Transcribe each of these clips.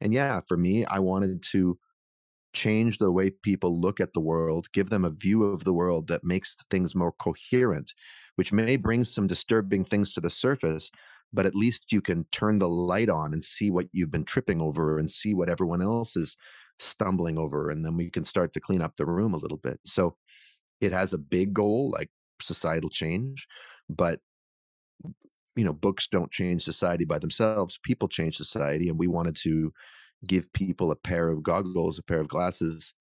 And yeah, for me, I wanted to change the way people look at the world, give them a view of the world that makes things more coherent, which may bring some disturbing things to the surface, but at least you can turn the light on and see what you've been tripping over and see what everyone else is stumbling over. And then we can start to clean up the room a little bit. So it has a big goal like societal change, but you know, books don't change society by themselves. People change society. And we wanted to give people a pair of goggles, a pair of glasses,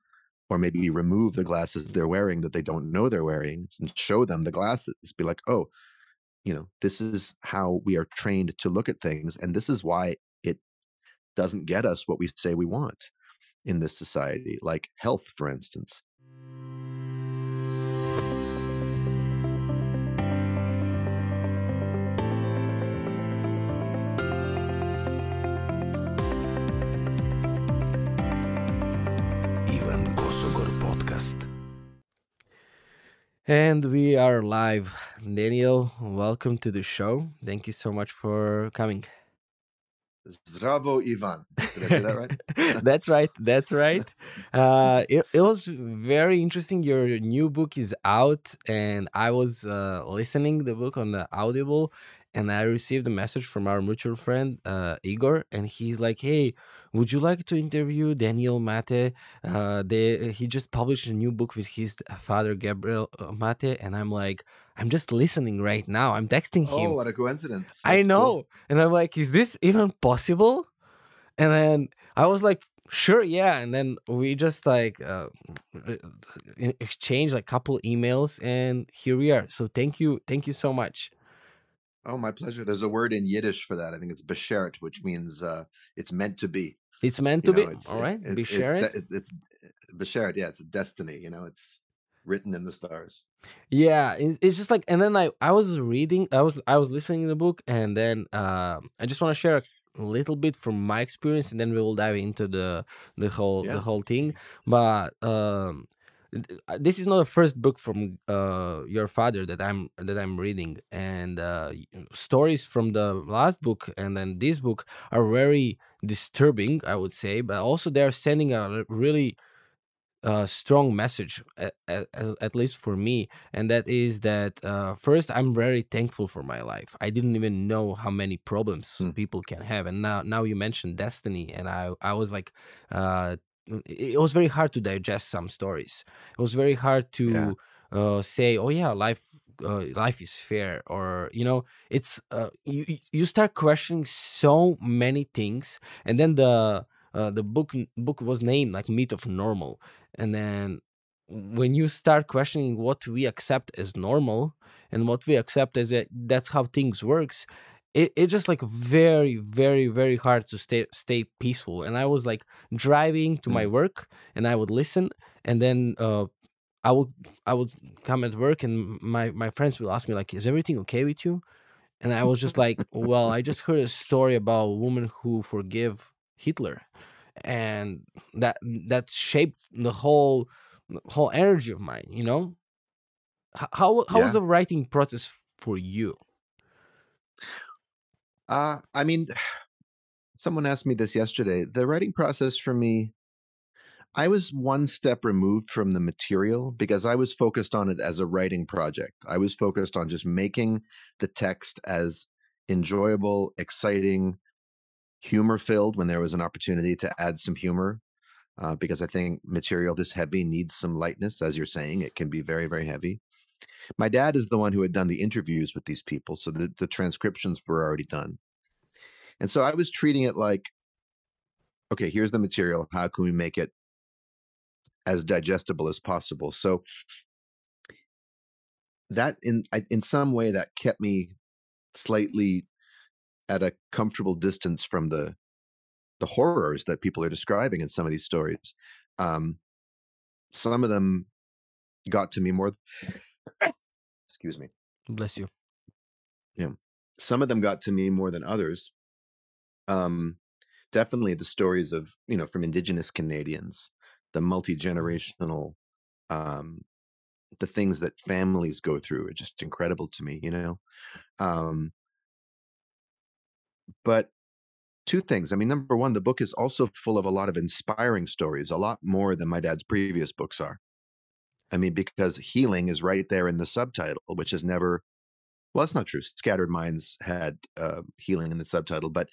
or maybe remove the glasses they're wearing that they don't know they're wearing and show them the glasses. Be like, oh, you know, this is how we are trained to look at things. And this is why it doesn't get us what we say we want in this society, like health, for instance. And we are live. Daniel, welcome to the show. Thank you so much for coming. Zdravo Ivan. Did I say that right? that's right. That's right. Uh, it, it was very interesting. Your new book is out, and I was uh, listening the book on the Audible, and I received a message from our mutual friend uh, Igor, and he's like, "Hey, would you like to interview Daniel Mate? Uh, they, he just published a new book with his father Gabriel uh, Mate, and I'm like, I'm just listening right now. I'm texting him. Oh, what a coincidence! That's I know, cool. and I'm like, is this even possible? And then I was like, sure yeah and then we just like uh, exchange like couple emails and here we are so thank you thank you so much Oh, my pleasure. There's a word in Yiddish for that. I think it's beshert, which means uh, it's meant to be. It's meant to know, be. All right, it, beshert. It's, it's beshert. Yeah, it's a destiny. You know, it's written in the stars. Yeah, it's just like, and then I I was reading, I was I was listening to the book, and then uh, I just want to share a little bit from my experience, and then we will dive into the the whole yeah. the whole thing. But um, uh, this is not the first book from uh, your father that I'm that I'm reading, and uh, stories from the last book and then this book are very disturbing, I would say, but also they are sending a really uh, strong message, at, at, at, least for me, and that is that uh, first I'm very thankful for my life. I didn't even know how many problems mm. people can have, and now now you mentioned destiny, and I I was like uh, it was very hard to digest some stories. It was very hard to yeah. uh, say, "Oh yeah, life uh, life is fair," or you know, it's uh, you you start questioning so many things, and then the uh, the book book was named like "Myth of Normal," and then when you start questioning what we accept as normal and what we accept as that that's how things works it, it just like very very very hard to stay stay peaceful and i was like driving to mm. my work and i would listen and then uh i would i would come at work and my my friends will ask me like is everything okay with you and i was just like well i just heard a story about a woman who forgave hitler and that that shaped the whole whole energy of mine you know how how yeah. was the writing process for you uh, I mean, someone asked me this yesterday. The writing process for me, I was one step removed from the material because I was focused on it as a writing project. I was focused on just making the text as enjoyable, exciting, humor filled when there was an opportunity to add some humor. Uh, because I think material this heavy needs some lightness, as you're saying. It can be very, very heavy. My dad is the one who had done the interviews with these people, so the, the transcriptions were already done. And so I was treating it like, okay, here's the material. How can we make it as digestible as possible? So that in in some way that kept me slightly at a comfortable distance from the the horrors that people are describing in some of these stories. Um, some of them got to me more excuse me. Bless you. Yeah. Some of them got to me more than others. Um, definitely the stories of, you know, from indigenous Canadians, the multi-generational um the things that families go through are just incredible to me, you know. Um but two things. I mean, number one, the book is also full of a lot of inspiring stories, a lot more than my dad's previous books are. I mean, because healing is right there in the subtitle, which is never, well, that's not true. Scattered Minds had uh, healing in the subtitle, but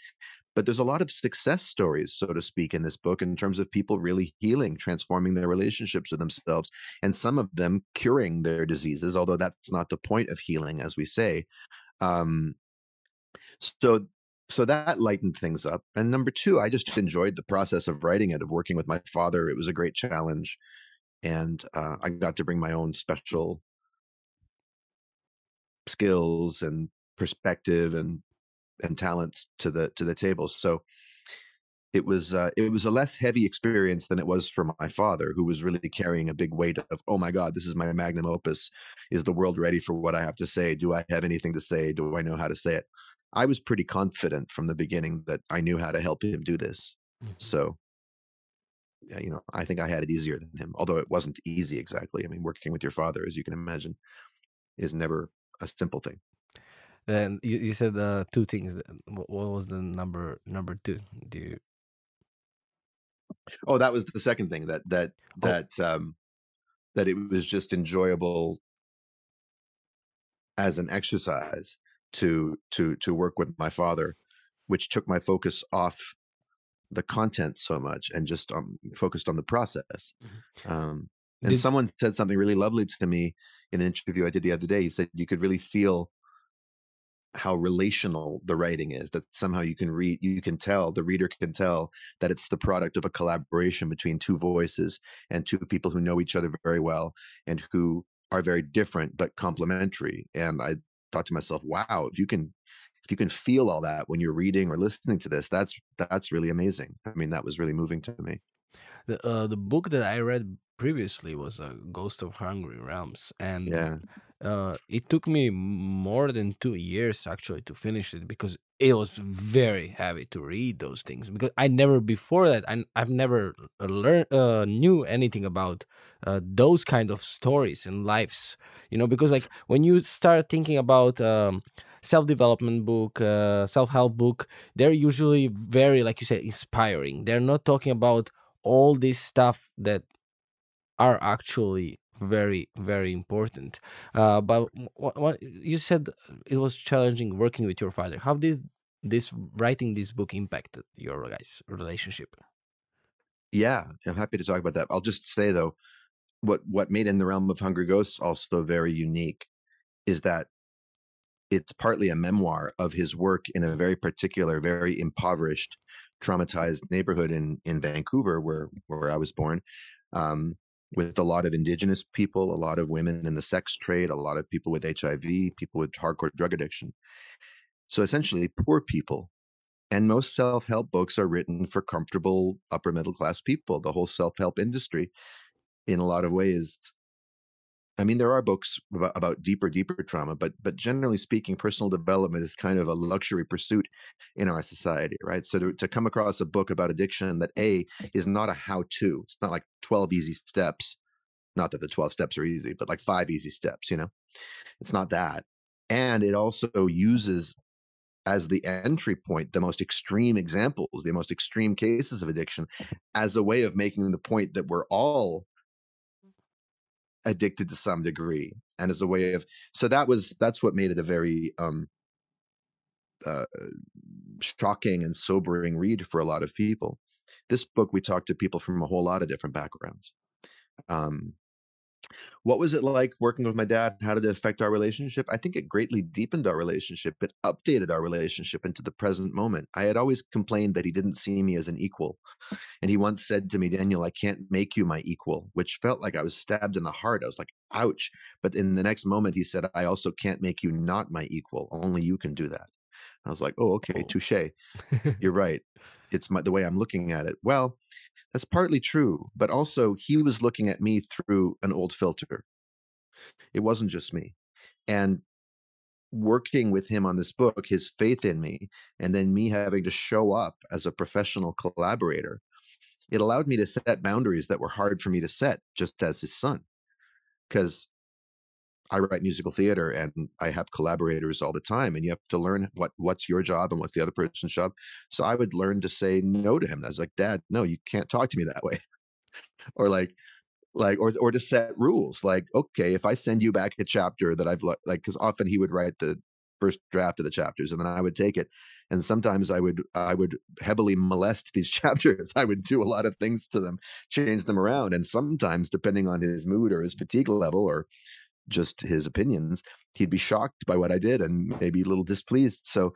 but there's a lot of success stories, so to speak, in this book in terms of people really healing, transforming their relationships with themselves, and some of them curing their diseases, although that's not the point of healing, as we say. Um, so so that lightened things up. And number two, I just enjoyed the process of writing it, of working with my father. It was a great challenge. And uh, I got to bring my own special skills and perspective and and talents to the to the table. So it was uh, it was a less heavy experience than it was for my father, who was really carrying a big weight of oh my god, this is my magnum opus. Is the world ready for what I have to say? Do I have anything to say? Do I know how to say it? I was pretty confident from the beginning that I knew how to help him do this. Mm-hmm. So you know, I think I had it easier than him, although it wasn't easy exactly. I mean, working with your father, as you can imagine, is never a simple thing. Then you, you said uh, two things. What, what was the number number two? Do you? Oh, that was the second thing that that oh. that um that it was just enjoyable as an exercise to to to work with my father, which took my focus off the content so much and just um, focused on the process. Mm-hmm. Um, and did... someone said something really lovely to me in an interview I did the other day. He said you could really feel how relational the writing is that somehow you can read you can tell the reader can tell that it's the product of a collaboration between two voices and two people who know each other very well and who are very different but complementary and i thought to myself wow if you can if you can feel all that when you're reading or listening to this that's that's really amazing i mean that was really moving to me the uh, the book that i read previously was a Ghost of Hungry Realms, and yeah. uh, it took me more than two years actually to finish it because it was very heavy to read those things. Because I never before that I, I've never learned uh, knew anything about uh, those kind of stories and lives. You know, because like when you start thinking about um, self-development book uh, self-help book they're usually very like you said inspiring. They're not talking about all this stuff that are actually very very important. Uh, but what, what, you said it was challenging working with your father. How did this writing this book impacted your guys relationship? Yeah i'm happy to talk about that. I'll just say though what what made in the realm of hungry ghosts also very unique is that it's partly a memoir of his work in a very particular very impoverished traumatized neighborhood in in vancouver where where i was born um, with a lot of indigenous people, a lot of women in the sex trade, a lot of people with HIV, people with hardcore drug addiction. So essentially, poor people. And most self help books are written for comfortable upper middle class people. The whole self help industry, in a lot of ways, I mean, there are books about, deeper, deeper trauma, but but generally speaking, personal development is kind of a luxury pursuit in our society, right? So to, to come across a book about addiction that a is not a how-to, it's not like twelve easy steps. Not that the twelve steps are easy, but like five easy steps. You know, it's not that, and it also uses as the entry point the most extreme examples, the most extreme cases of addiction, as a way of making the point that we're all addicted to some degree and as a way of so that was that's what made it a very um uh, shocking and sobering read for a lot of people. This book we talked to people from a whole lot of different backgrounds. Um what was it like working with my dad? How did it affect our relationship? I think it greatly deepened our relationship. It updated our relationship into the present moment. I had always complained that he didn't see me as an equal. And he once said to me, Daniel, I can't make you my equal, which felt like I was stabbed in the heart. I was like, ouch. But in the next moment, he said, I also can't make you not my equal. Only you can do that. I was like, oh, okay, touche. You're right. It's my, the way I'm looking at it. Well, that's partly true, but also he was looking at me through an old filter. It wasn't just me. And working with him on this book, his faith in me, and then me having to show up as a professional collaborator, it allowed me to set boundaries that were hard for me to set just as his son. Because I write musical theater and I have collaborators all the time and you have to learn what what's your job and what's the other person's job. So I would learn to say no to him. I was like, Dad, no, you can't talk to me that way. or like like or or to set rules like okay if i send you back a chapter that i've like because often he would write the first draft of the chapters and then i would take it and sometimes i would i would heavily molest these chapters i would do a lot of things to them change them around and sometimes depending on his mood or his fatigue level or just his opinions he'd be shocked by what i did and maybe a little displeased so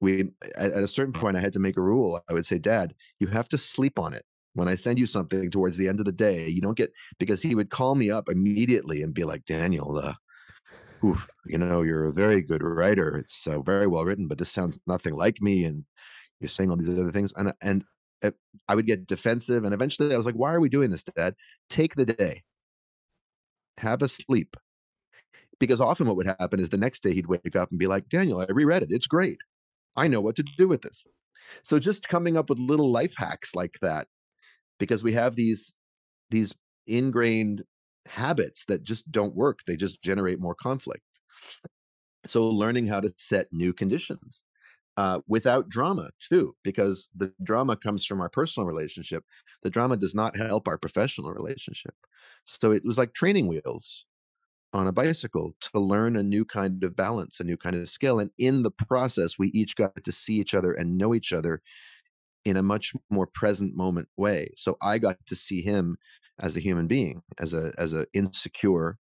we at, at a certain point i had to make a rule i would say dad you have to sleep on it when I send you something towards the end of the day, you don't get because he would call me up immediately and be like, Daniel, uh, oof, you know, you're a very good writer. It's uh, very well written, but this sounds nothing like me. And you're saying all these other things. And, and it, I would get defensive. And eventually I was like, why are we doing this, dad? Take the day, have a sleep. Because often what would happen is the next day he'd wake up and be like, Daniel, I reread it. It's great. I know what to do with this. So just coming up with little life hacks like that because we have these these ingrained habits that just don't work they just generate more conflict so learning how to set new conditions uh, without drama too because the drama comes from our personal relationship the drama does not help our professional relationship so it was like training wheels on a bicycle to learn a new kind of balance a new kind of skill and in the process we each got to see each other and know each other in a much more present moment way. So I got to see him as a human being, as a as a insecure,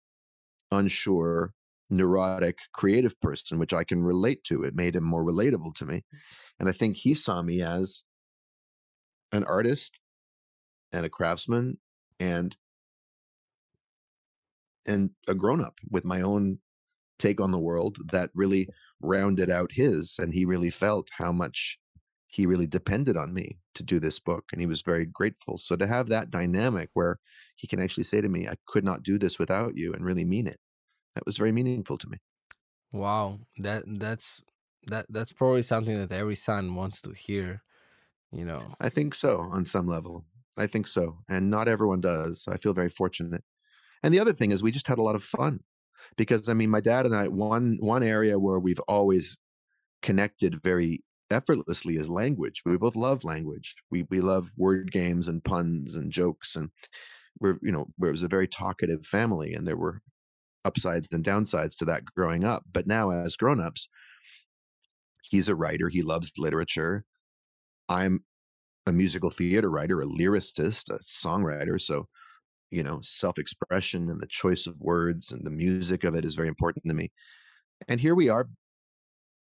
unsure, neurotic, creative person, which I can relate to. It made him more relatable to me. And I think he saw me as an artist and a craftsman and and a grown up with my own take on the world that really rounded out his and he really felt how much he really depended on me to do this book and he was very grateful. So to have that dynamic where he can actually say to me i could not do this without you and really mean it that was very meaningful to me. Wow that that's that that's probably something that every son wants to hear you know? I think so on some level. I think so and not everyone does so i feel very fortunate and the other thing is we just had a lot of fun because i mean my dad and i one one area where we've always connected very effortlessly is language. We both love language. We we love word games and puns and jokes, and we're you know it was a very talkative family, and there were upsides and downsides to that growing up. But now, as grown-ups, he's a writer. He loves literature. I'm a musical theater writer, a lyricist, a songwriter. So, you know, self-expression and the choice of words and the music of it is very important to me. And here we are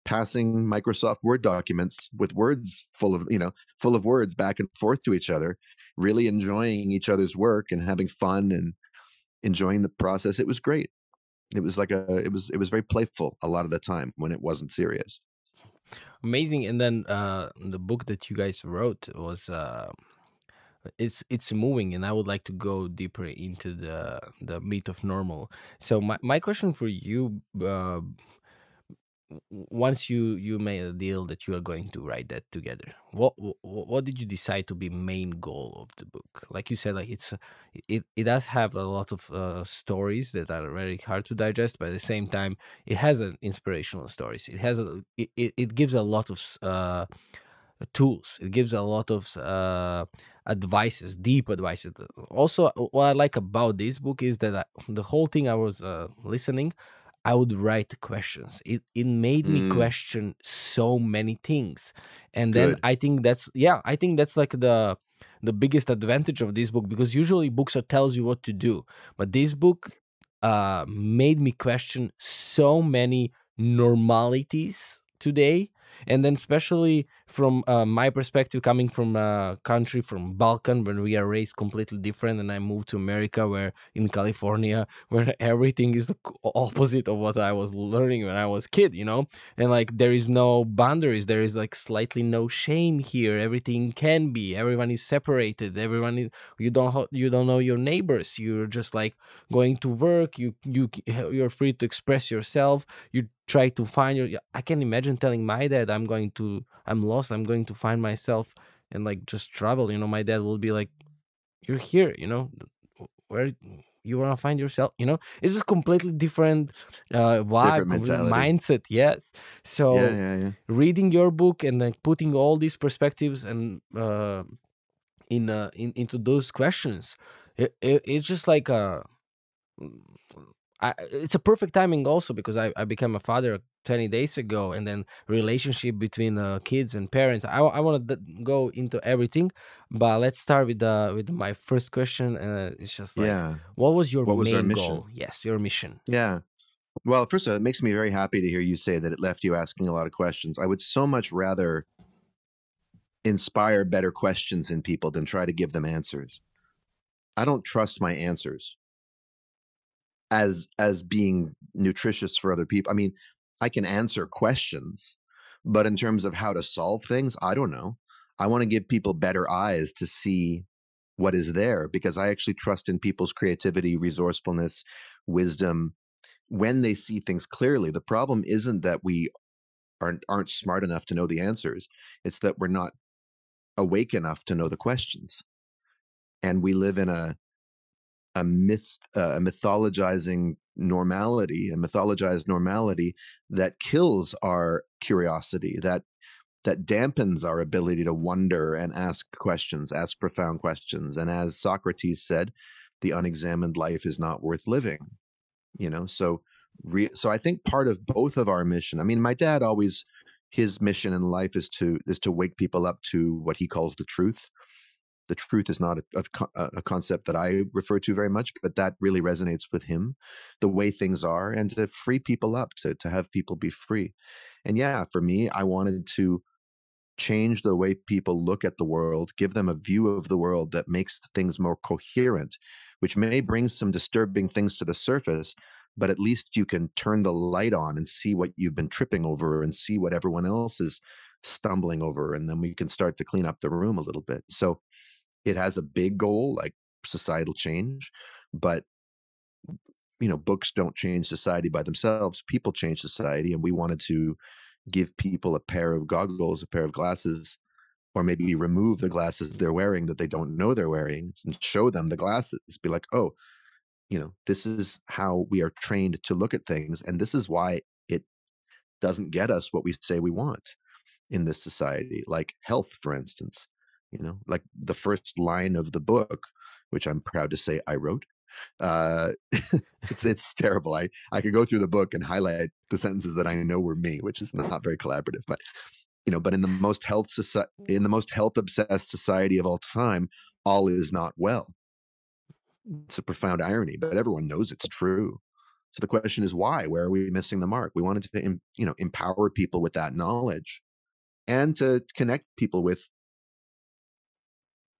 passing Microsoft Word documents with words full of, you know, full of words back and forth to each other, really enjoying each other's work and having fun and enjoying the process. It was great. It was like a it was it was very playful a lot of the time when it wasn't serious. Amazing. And then uh the book that you guys wrote was uh it's it's moving and i would like to go deeper into the the meat of normal. So my, my question for you uh, once you you made a deal that you are going to write that together what what, what did you decide to be main goal of the book? Like you said like it's it, it does have a lot of uh, stories that are very hard to digest but at the same time it has an inspirational stories. It has a it, it gives a lot of uh, tools. It gives a lot of uh, advices deep advices also what i like about this book is that I, the whole thing i was uh, listening I would write questions. It it made me mm. question so many things. And Good. then I think that's yeah, I think that's like the the biggest advantage of this book because usually books are tells you what to do. But this book uh made me question so many normalities today and then especially from uh, my perspective coming from a country from balkan when we are raised completely different and i moved to america where in california where everything is the opposite of what i was learning when i was kid you know? And like there is no boundaries. There is like slightly no shame here. Everything can be. Everyone is separated. Everyone is you don't you don't know your neighbors. You're just like going to work. You you you're free to express yourself. You try to find your i can imagine telling my dad i'm going to i'm lost i'm going to find myself and like just travel you know my dad will be like you're here you know where you want to find yourself you know? It's just completely different uh vibe different mindset yes. So yeah, yeah, yeah. reading your book and like putting all these perspectives and uh in uh in, into those questions it, it, it's just like a I, it's a perfect timing also because I, I became a father 20 days ago and then relationship between uh, kids and parents. I, I want to go into everything but let's start with uh, with my first question uh, it's just like yeah. what was your what was main goal? yes your mission. Yeah. Well first of all it makes me very happy to hear you say that it left you asking a lot of questions. I would so much rather inspire better questions in people than try to give them answers. I don't trust my answers as as being nutritious for other people. I mean, I can answer questions, but in terms of how to solve things, I don't know. I want to give people better eyes to see what is there because I actually trust in people's creativity, resourcefulness, wisdom when they see things clearly. The problem isn't that we aren't aren't smart enough to know the answers. It's that we're not awake enough to know the questions. And we live in a a myth, uh, a mythologizing normality, a mythologized normality that kills our curiosity, that that dampens our ability to wonder and ask questions, ask profound questions. And as Socrates said, the unexamined life is not worth living. You know, so re- so I think part of both of our mission. I mean, my dad always his mission in life is to is to wake people up to what he calls the truth the truth is not a, a, a, concept that I refer to very much, but that really resonates with him, the way things are, and to free people up, to, to have people be free. And yeah, for me, I wanted to change the way people look at the world, give them a view of the world that makes things more coherent, which may bring some disturbing things to the surface, but at least you can turn the light on and see what you've been tripping over and see what everyone else is stumbling over. And then we can start to clean up the room a little bit. So, it has a big goal like societal change, but you know, books don't change society by themselves. People change society, and we wanted to give people a pair of goggles, a pair of glasses, or maybe remove the glasses they're wearing that they don't know they're wearing and show them the glasses. Be like, oh, you know, this is how we are trained to look at things, and this is why it doesn't get us what we say we want in this society, like health, for instance you know like the first line of the book which i'm proud to say i wrote uh it's it's terrible. I i could go through the book and highlight the sentences that i know were me which is not very collaborative but you know but in the most health society in the most health obsessed society of all time all is not well. It's a profound irony but everyone knows it's true. So the question is why? Where are we missing the mark? We wanted to you know empower people with that knowledge and to connect people with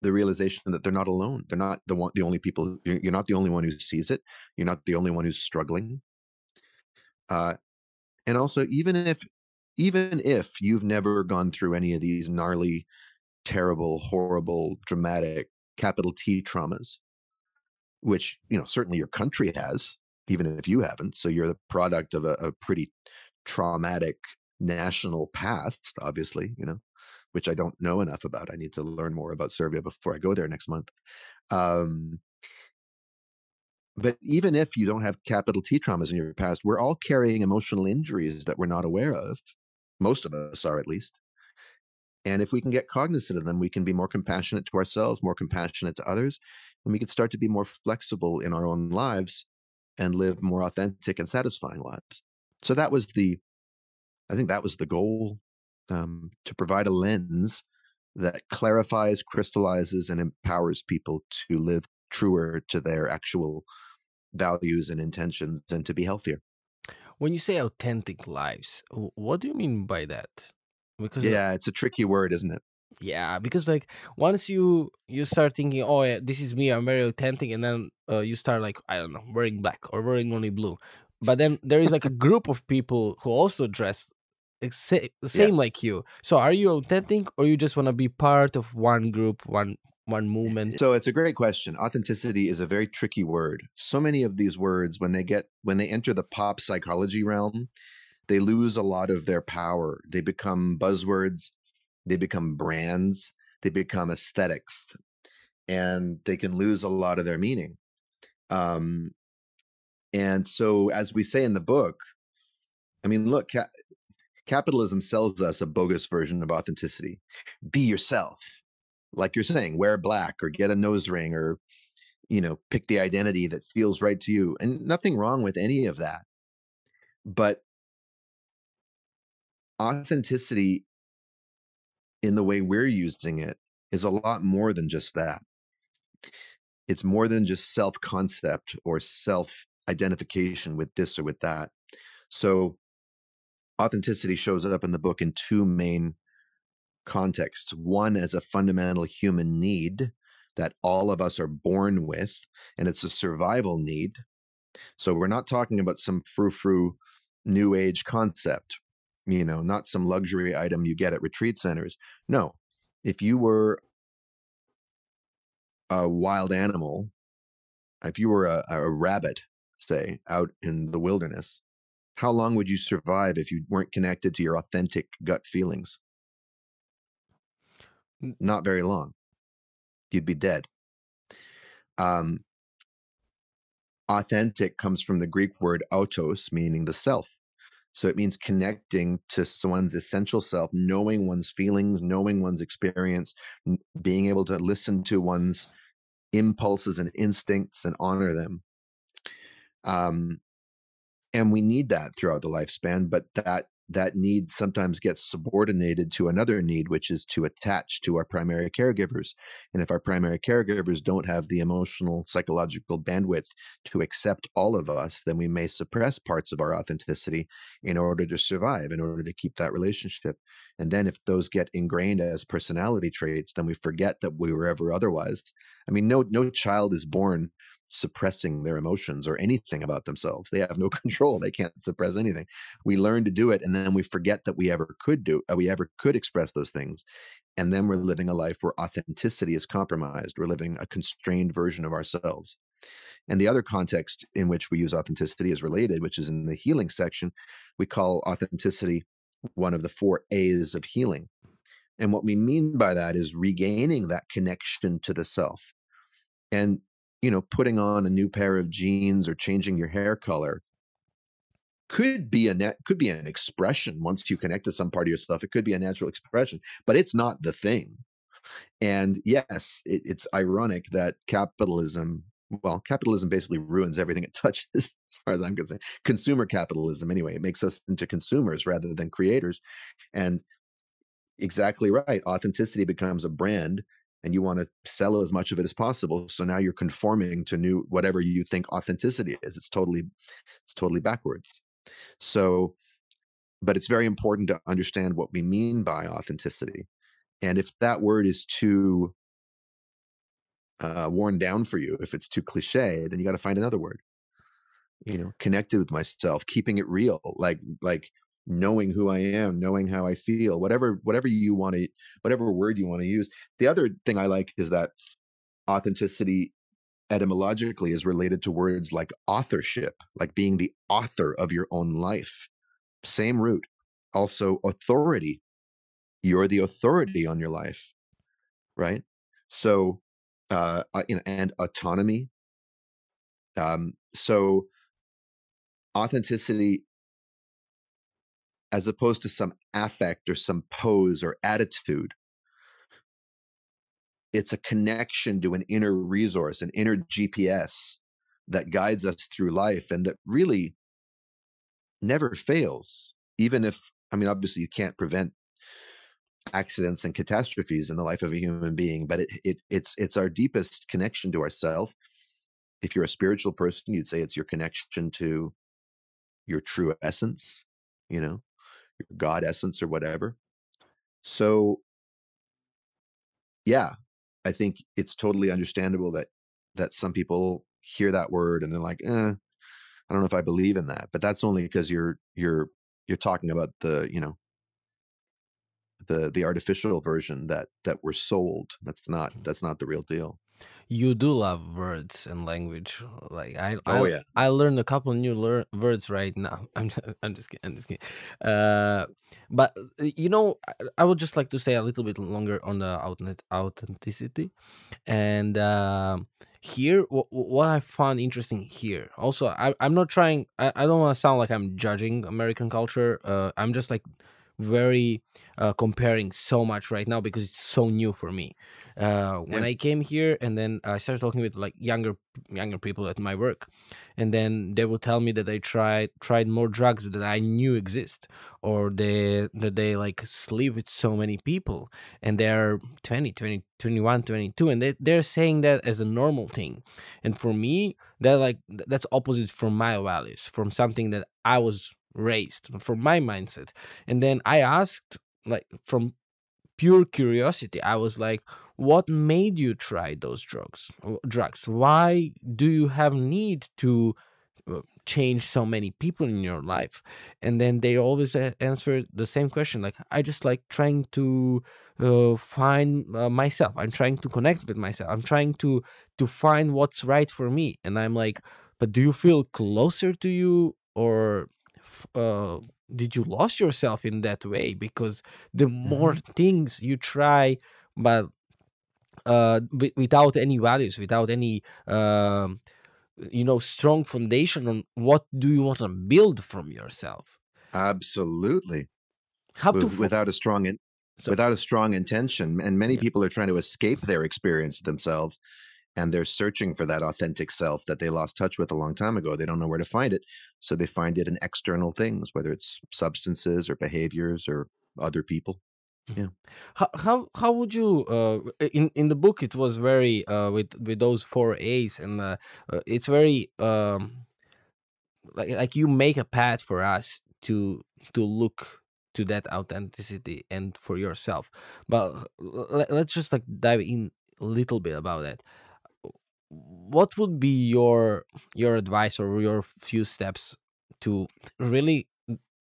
the realization that they're not alone. They're not the one, the only people. You're not the only one who sees it. You're not the only one who's struggling. Uh, and also, even if, even if you've never gone through any of these gnarly, terrible, horrible, dramatic capital T traumas, which you know certainly your country has, even if you haven't. So you're the product of a, a pretty traumatic national past, obviously. You know, which I don't know enough about. I need to learn more about Serbia before I go there next month. Um, but even if you don't have capital T traumas in your past, we're all carrying emotional injuries that we're not aware of. Most of us are, at least. And if we can get cognizant of them, we can be more compassionate to ourselves, more compassionate to others, and we can start to be more flexible in our own lives and live more authentic and satisfying lives. So that was the, I think that was the goal um, to provide a lens that clarifies, crystallizes, and empowers people to live truer to their actual values and intentions and to be healthier. When you say authentic lives, what do you mean by that? Because yeah, it's a tricky word, isn't it? Yeah, because like once you you start thinking, oh yeah, this is me, I'm very authentic, and then uh, you start like I don't know, wearing black or wearing only blue. But then there is like a group of people who also dress same yeah. like you. So are you authentic or you just want to be part of one group, one one movement? So it's a great question. Authenticity is a very tricky word. So many of these words when they get when they enter the pop psychology realm, they lose a lot of their power. They become buzzwords, they become brands, they become aesthetics, and they can lose a lot of their meaning. Um, and so, as we say in the book, I mean, look, capitalism sells us a bogus version of authenticity. Be yourself, like you're saying, wear black or get a nose ring or, you know, pick the identity that feels right to you. And nothing wrong with any of that. But authenticity in the way we're using it is a lot more than just that. It's more than just self concept or self identification with this or with that. So, authenticity shows up in the book in two main contexts one as a fundamental human need that all of us are born with, and it's a survival need. So, we're not talking about some frou frou new age concept you know, not some luxury item you get at retreat centers. No, if you were a wild animal, if you were a, a rabbit, say, out in the wilderness, how long would you survive if you weren't connected to your authentic gut feelings? Not very long. You'd be dead. Um, authentic comes from the Greek word autos, meaning the self. So it means connecting to someone's essential self, knowing one's feelings, knowing one's experience, being able to listen to one's impulses and instincts and honor them. Um, and we need that throughout the lifespan, but that that need sometimes gets subordinated to another need, which is to attach to our primary caregivers. And if our primary caregivers don't have the emotional, psychological bandwidth to accept all of us, then we may suppress parts of our authenticity in order to survive, in order to keep that relationship. And then if those get ingrained as personality traits, then we forget that we were ever otherwise. I mean, no no child is born suppressing their emotions or anything about themselves. They have no control. They can't suppress anything. We learn to do it, and then we forget that we ever could do. Uh, we ever could express those things, and then we're living a life where authenticity is compromised. We're living a constrained version of ourselves. And the other context in which we use authenticity is related, which is in the healing section. We call authenticity one of the four A's of healing. And what we mean by that is regaining that connection to the self. And you know, putting on a new pair of jeans or changing your hair color could be a net could be an expression once you connect to some part of yourself it could be a natural expression but it's not the thing. And yes it, it's ironic that capitalism well capitalism basically ruins everything it touches as far as i'm concerned consumer capitalism anyway it makes us into consumers rather than creators and exactly right authenticity becomes a brand and you want to sell as much of it as possible so now you're conforming to new whatever you think authenticity is. It's totally it's totally backwards. So but it's very important to understand what we mean by authenticity and if that word is too uh, worn down for you if it's too cliche then you got to find another word. You know connected with myself keeping it real like like knowing who I am, knowing how I feel, whatever whatever you want to whatever word you want to use. The other thing I like is that authenticity etymologically is related to words like authorship, like being the author of your own life. Same root. Also authority. You're the authority on your life. Right? So uh you know and autonomy. Um so authenticity as opposed to some affect or some pose or attitude. It's a connection to an inner resource, an inner GPS that guides us through life and that really never fails. Even if, I mean, obviously you can't prevent accidents and catastrophes in the life of a human being, but it, it it's it's our deepest connection to ourself. If you're a spiritual person, you'd say it's your connection to your true essence, you know, your God essence or whatever. So, yeah, I think it's totally understandable that that some people hear that word and they're like, eh, I don't know if I believe in that. But that's only because you're you're you're talking about the you know the the artificial version that that we're sold. That's not mm. that's not the real deal. You do love words and language. Like I, Oh I, yeah. I learned a couple new lear- words right now. I'm, I'm just kidding. I'm just kidding. Uh, but uh, you know, I, I would just like to stay a little bit longer on the authentic- authenticity, and um here, what, what I found interesting here. Also, I, I'm not trying. I, I don't want to sound like I'm judging American culture. Uh, I'm just like very uh, comparing so much right now because it's so new for me. Uh, when Yeah. I came here and then I started talking with like younger younger people at my work, and then they would tell me that they tried tried more drugs that I knew exist, or they that they like sleep with so many people, and they're 20, 20 21, 22, and they they're saying that as a normal thing, and for me that like that's opposite from my values, from something that I was raised from my mindset. And then i asked like from pure curiosity i was like what made you try those drugs drugs? Why do you have need to uh, change so many people in your life? And then they always answer the same question like i just like trying to uh, find uh, myself. I'm trying to connect with myself. I'm trying to to find what's right for me. And i'm like but do you feel closer to you or uh, did you lost yourself in that way? Because the more Mhm. things you try but uh wi- without any values without any um you know strong foundation on what do you want to build from yourself Absolutely. how to without a strong in, So- without a strong intention, and many Yeah. people are trying to escape their experience themselves, and they're searching for that authentic self that they lost touch with a long time ago. They don't know where to find it, so they find it in external things, whether it's substances or behaviors or other people. How how how would you uh in in the book it was very uh with with those four a's and uh, uh, it's very um like like you make a path for us to to look to that authenticity and for yourself. But l- let's just like dive in a little bit about that. What would be your your advice or your few steps to really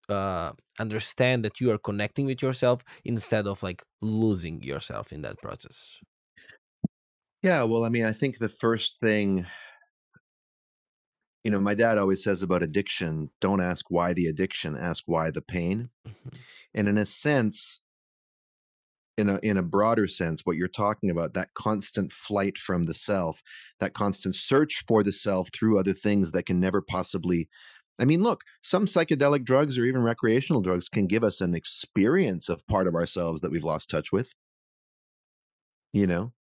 uh understand that you are connecting with yourself instead of like losing yourself in that process Yeah, well, I mean, I think the first thing, you know, my dad always says about addiction don't ask why the addiction, ask why the pain. Mhm. And in a sense, in a in a broader sense, what you're talking about, that constant flight from the self, that constant search for the self through other things that can never possibly I mean, look, some psychedelic drugs or even recreational drugs can give us an experience of part of ourselves that we've lost touch with. You know,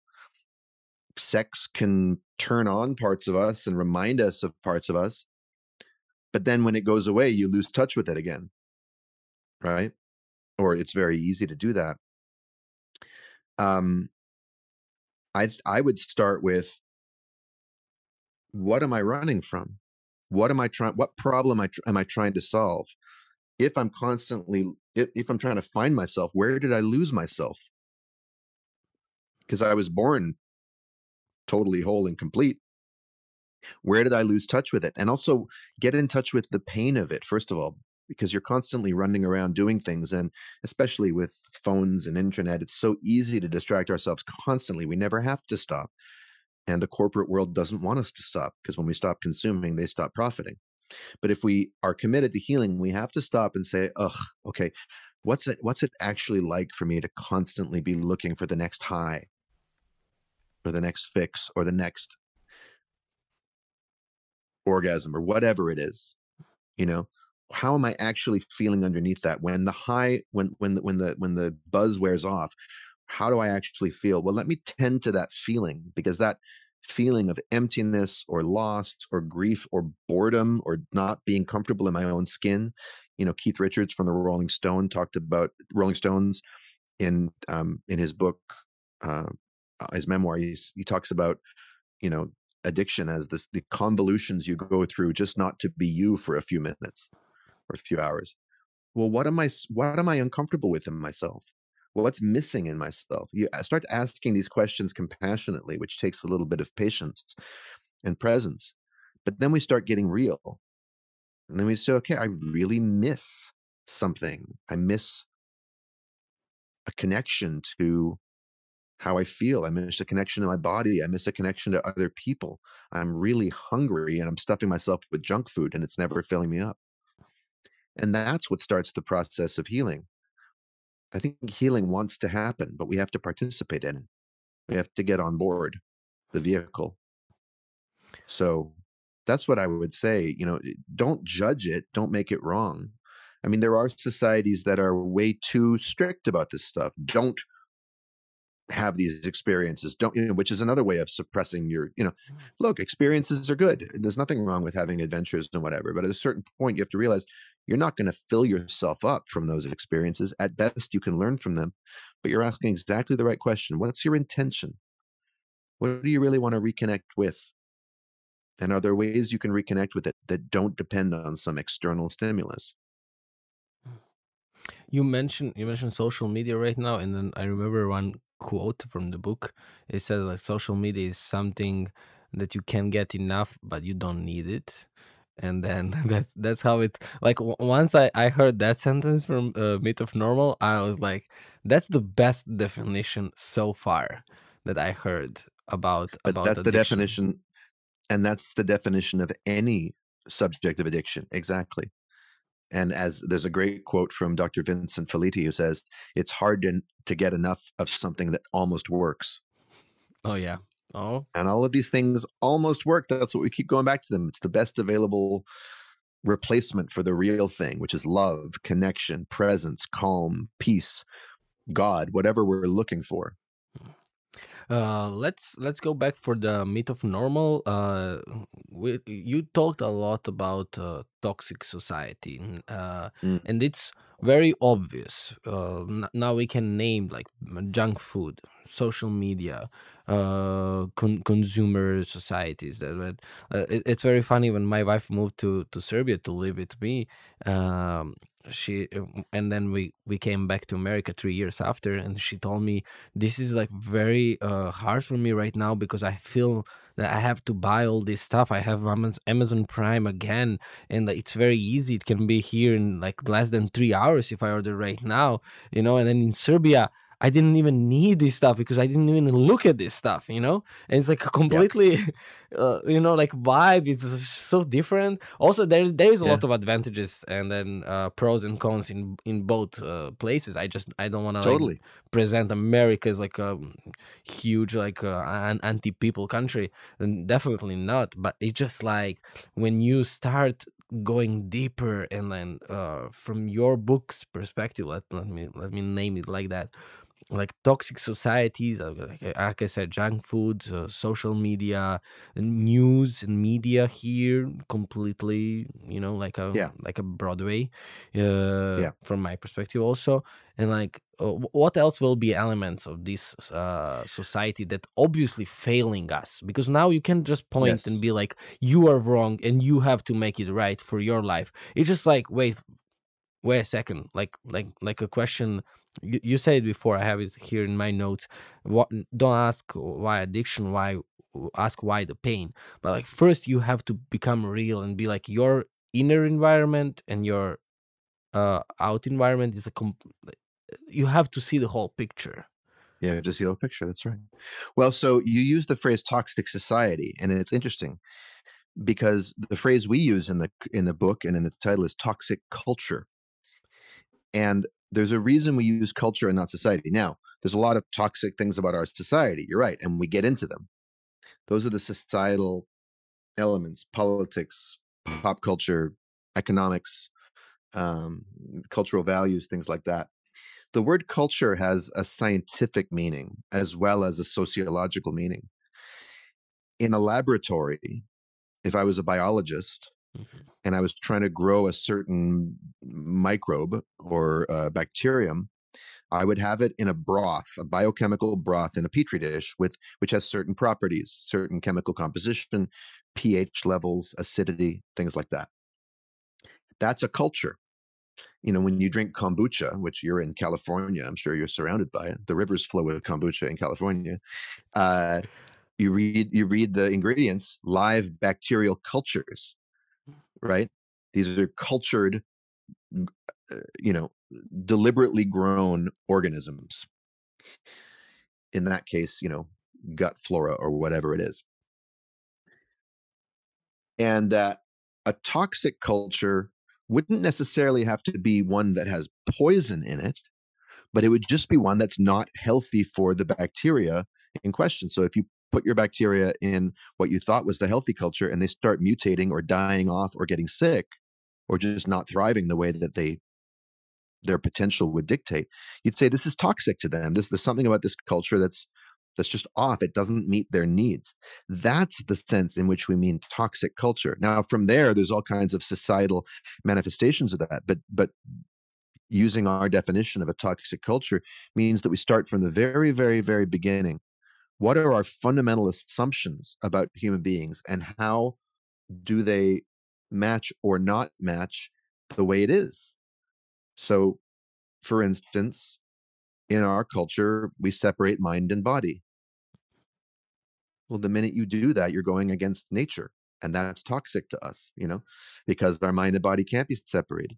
sex can turn on parts of us and remind us of parts of us. But then when it goes away, you lose touch with it again. Right? Or it's very easy to do that. Um I I would start with what am I running from? What am I trying what problem I am I trying to solve? If I'm constantly if, if I'm trying to find myself, where did I lose myself? Because I was born totally whole and complete. Where did I lose touch with it? And also get in touch with the pain of it, first of all, because you're constantly running around doing things. And especially with phones and internet, it's so easy to distract ourselves constantly. We never have to stop. And the corporate world doesn't want us to stop because when we stop consuming, they stop profiting. But if we are committed to healing, we have to stop and say, ugh, okay, what's it what's it actually like for me to constantly be looking for the next high? Or the next fix or the next orgasm or whatever it is you know? How am i actually feeling underneath that? When the high when when the, when the when the buzz wears off how do i actually feel? Well let me tend to that feeling because that feeling of emptiness or loss or grief or boredom or not being comfortable in my own skin you know keith richards from the rolling stone talked about rolling stones in um in his book uh his memoir he's, he talks about you know addiction as this the convolutions you go through just not to be you for a few minutes or a few hours. Well what am i what am i uncomfortable with in myself what's missing in myself you start asking these questions compassionately which takes a little bit of patience and presence but then we start getting real and then we say okay i really miss something i miss a connection to how I feel. I miss a connection to my body. I miss a connection to other people. I'm really hungry and I'm stuffing myself with junk food and it's never filling me up. And that's what starts the process of healing. I think healing wants to happen, but we have to participate in it. We have to get on board the vehicle. So that's what I would say. You know, eh, don't judge it, don't make it wrong. I mean, there are societies that are way too strict about this stuff. Don't have these experiences don't you know which is another way of suppressing your you know mm. look experiences are good there's nothing wrong with having adventures and whatever but at a certain point you have to realize you're not going to fill yourself up from those experiences at best you can learn from them but you're asking exactly the right question what's your intention? What do you really want to reconnect with? And are there ways you can reconnect with it that don't depend on some external stimulus? You mentioned you mentioned social media right now and then i remember one quote from the book. It says like social media is something that you can get enough, but you don't need it. And then that's that's how it like once I I heard that sentence from uh, Myth of Normal, I was like, that's the best definition so far that I heard about. But about that's addiction. the definition, and that's the definition of any subject of addiction. Exactly. And as there's a great quote from Dr. Vincent Felitti who says, it's hard to, to get enough of something that almost works. Oh, yeah. Oh. And all of these things almost work. That's what we keep going back to them. It's the best available replacement for the real thing, which is love, connection, presence, calm, peace, God, whatever we're looking for. Uh, let's let's go back for the myth of normal. Uh, we, you talked a lot about uh, toxic society, uh, mm. and it's very obvious. Uh, now we can name like junk food, social media, uh, con- consumer societies. That, that uh, it, it's very funny when my wife moved to to Serbia to live with me. Um, she and then we we came back to america three years after and she told me this is like very uh, hard for me right now because i feel that i have to buy all this stuff. I have amazon prime again and it's very easy. It can be here in like less than three hours if i order right now you know and then in serbia I didn't even need this stuff because I didn't even look at this stuff, you know? And it's like a completely, yeah. uh, you know, like vibe. It's so different. Also, there there is a yeah. lot of advantages and then uh, pros and cons in in both uh, places. I just I don't want to totally like, present America as like a huge like uh, an anti people country, and definitely not. But it's just like when you start going deeper and then uh, from your book's perspective let, let me let me name it like that like toxic societies uh, like, uh, like i said junk food uh, social media news and media here completely you know like a yeah. like a broadway uh, yeah. from my perspective also and like uh, what else will be elements of this uh, society that obviously failing us because now you can just point yes. and be like you are wrong and you have to make it right for your life it's just like wait wait a second like like like a question you, you said it before i have it here in my notes. What don't ask why addiction why ask why the pain. But like first you have to become real and be like your inner environment and your uh out environment is a comp- you have to see the whole picture. Yeah you have to see the whole picture that's right. Well so you use the phrase toxic society and it's interesting because the phrase we use in the in the book and in the title is toxic culture and there's a reason we use culture and not society. Now, there's a lot of toxic things about our society. You're right. And we get into them. Those are the societal elements politics, pop culture, economics, um, cultural values, things like that. The word culture has a scientific meaning as well as a sociological meaning. In a laboratory, if I was a biologist, Mm-hmm. and I was trying to grow a certain microbe or uh, bacterium, I would have it in a broth, a biochemical broth in a petri dish with which has certain properties, certain chemical composition, pH levels, acidity, things like that. That's a culture. You know, when you drink kombucha, which you're in California, I'm sure you're surrounded by it. The rivers flow with kombucha in California. Uh, you read you read the ingredients, live bacterial cultures right? These are cultured, uh, you know, deliberately grown organisms. in that case, you know, gut flora or whatever it is. And that a toxic culture wouldn't necessarily have to be one that has poison in it, but it would just be one that's not healthy for the bacteria in question. So if you put your bacteria in what you thought was the healthy culture and they start mutating or dying off or getting sick or just not thriving the way that they their potential would dictate you'd say this is toxic to them. This, there's something about this culture that's that's just off. It doesn't meet their needs. That's the sense in which we mean toxic culture. Now from there there's all kinds of societal manifestations of that but but using our definition of a toxic culture means that we start from the very very very beginning what are our fundamental assumptions about human beings and how do they match or not match the way it is? So for instance in our culture we separate mind and body. Well the minute you do that you're going against nature and that's toxic to us you know because our mind and body can't be separated.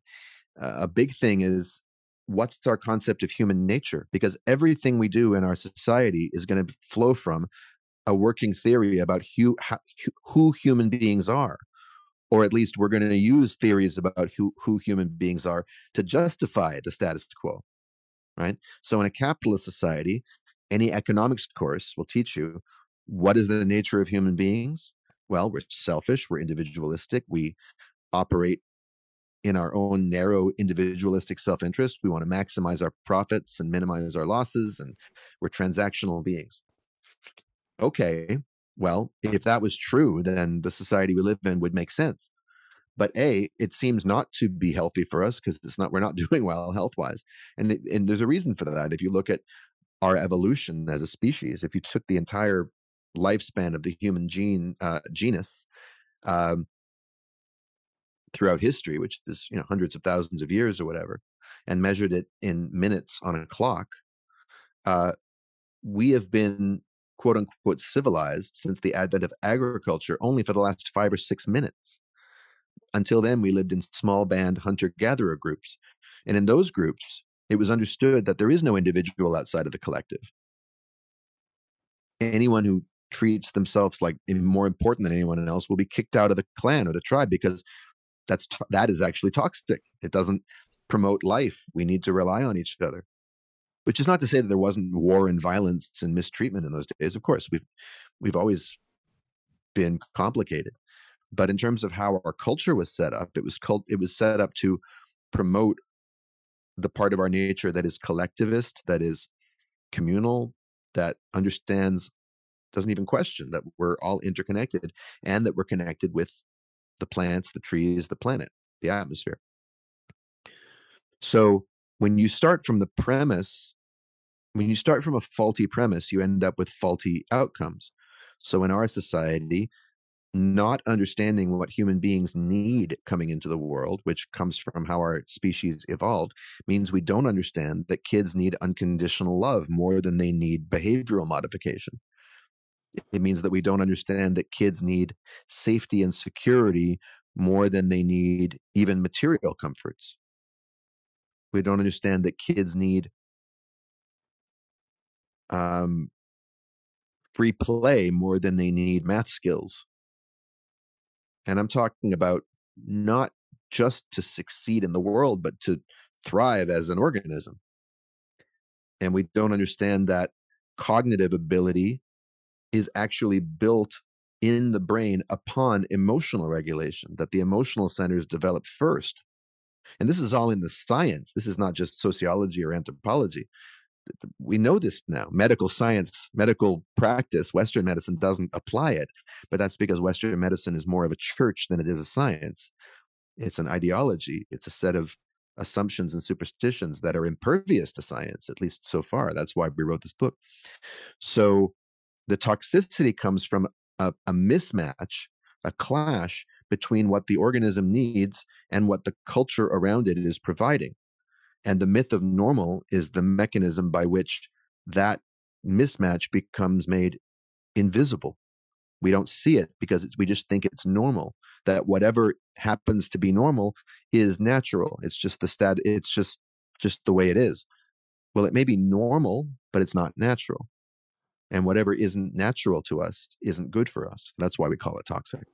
Uh, a big thing is what's our concept of human nature? Because everything we do in our society is going to flow from a working theory about who, how, who human beings are. Or at least we're going to use theories about who, who human beings are to justify the status quo right? So in a capitalist society any economics course will teach you what is the nature of human beings. Well we're selfish we're individualistic we operate in our own narrow individualistic self-interest. We want to maximize our profits and minimize our losses and we're transactional beings. Okay well if that was true then the society we live in would make sense. But a it seems not to be healthy for us because it's not we're not doing well health wise and and there's a reason for that. If you look at our evolution as a species if you took the entire lifespan of the human gene uh, genus um, throughout history, which is you know hundreds of thousands of years or whatever, and measured it in minutes on a clock, uh, we have been quote unquote civilized since the advent of agriculture only for the last five or six minutes. Until then, we lived in small band hunter gatherer groups. And in those groups, it was understood that there is no individual outside of the collective. Anyone who treats themselves like more important than anyone else will be kicked out of the clan or the tribe because that's that is actually toxic. It doesn't promote life. We need to rely on each other. Which is not to say that there wasn't war and violence and mistreatment in those days. Of course we've we've always been complicated. But in terms of how our culture was set up it was called it was set up to promote the part of our nature that is collectivist that is communal that understands doesn't even question that we're all interconnected and that we're connected with the plants, the trees, the planet, the atmosphere. So when you start from the premise, when you start from a faulty premise, you end up with faulty outcomes. So in our society, not understanding what human beings need coming into the world, which comes from how our species evolved, means we don't understand that kids need unconditional love more than they need behavioral modification. It means that we don't understand that kids need safety and security more than they need even material comforts. We don't understand that kids need um, free play more than they need math skills. And I'm talking about not just to succeed in the world, but to thrive as an organism. And we don't understand that cognitive ability is actually built in the brain upon emotional regulation, that the emotional centers develop first. And this is all in the science. This is not just sociology or anthropology. We know this now. Medical science, medical practice, Western medicine doesn't apply it, but that's because Western medicine is more of a church than it is a science. It's an ideology, it's a set of assumptions and superstitions that are impervious to science, at least so far. That's why we wrote this book. So the toxicity comes from a, a mismatch, a clash between what the organism needs and what the culture around it is providing. And the myth of normal is the mechanism by which that mismatch becomes made invisible. We don't see it because we just think it's normal. That whatever happens to be normal is natural. It's just the stat. It's just just the way it is. Well, it may be normal, but it's not natural. And whatever isn't natural to us isn't good for us. That's why we call it toxic.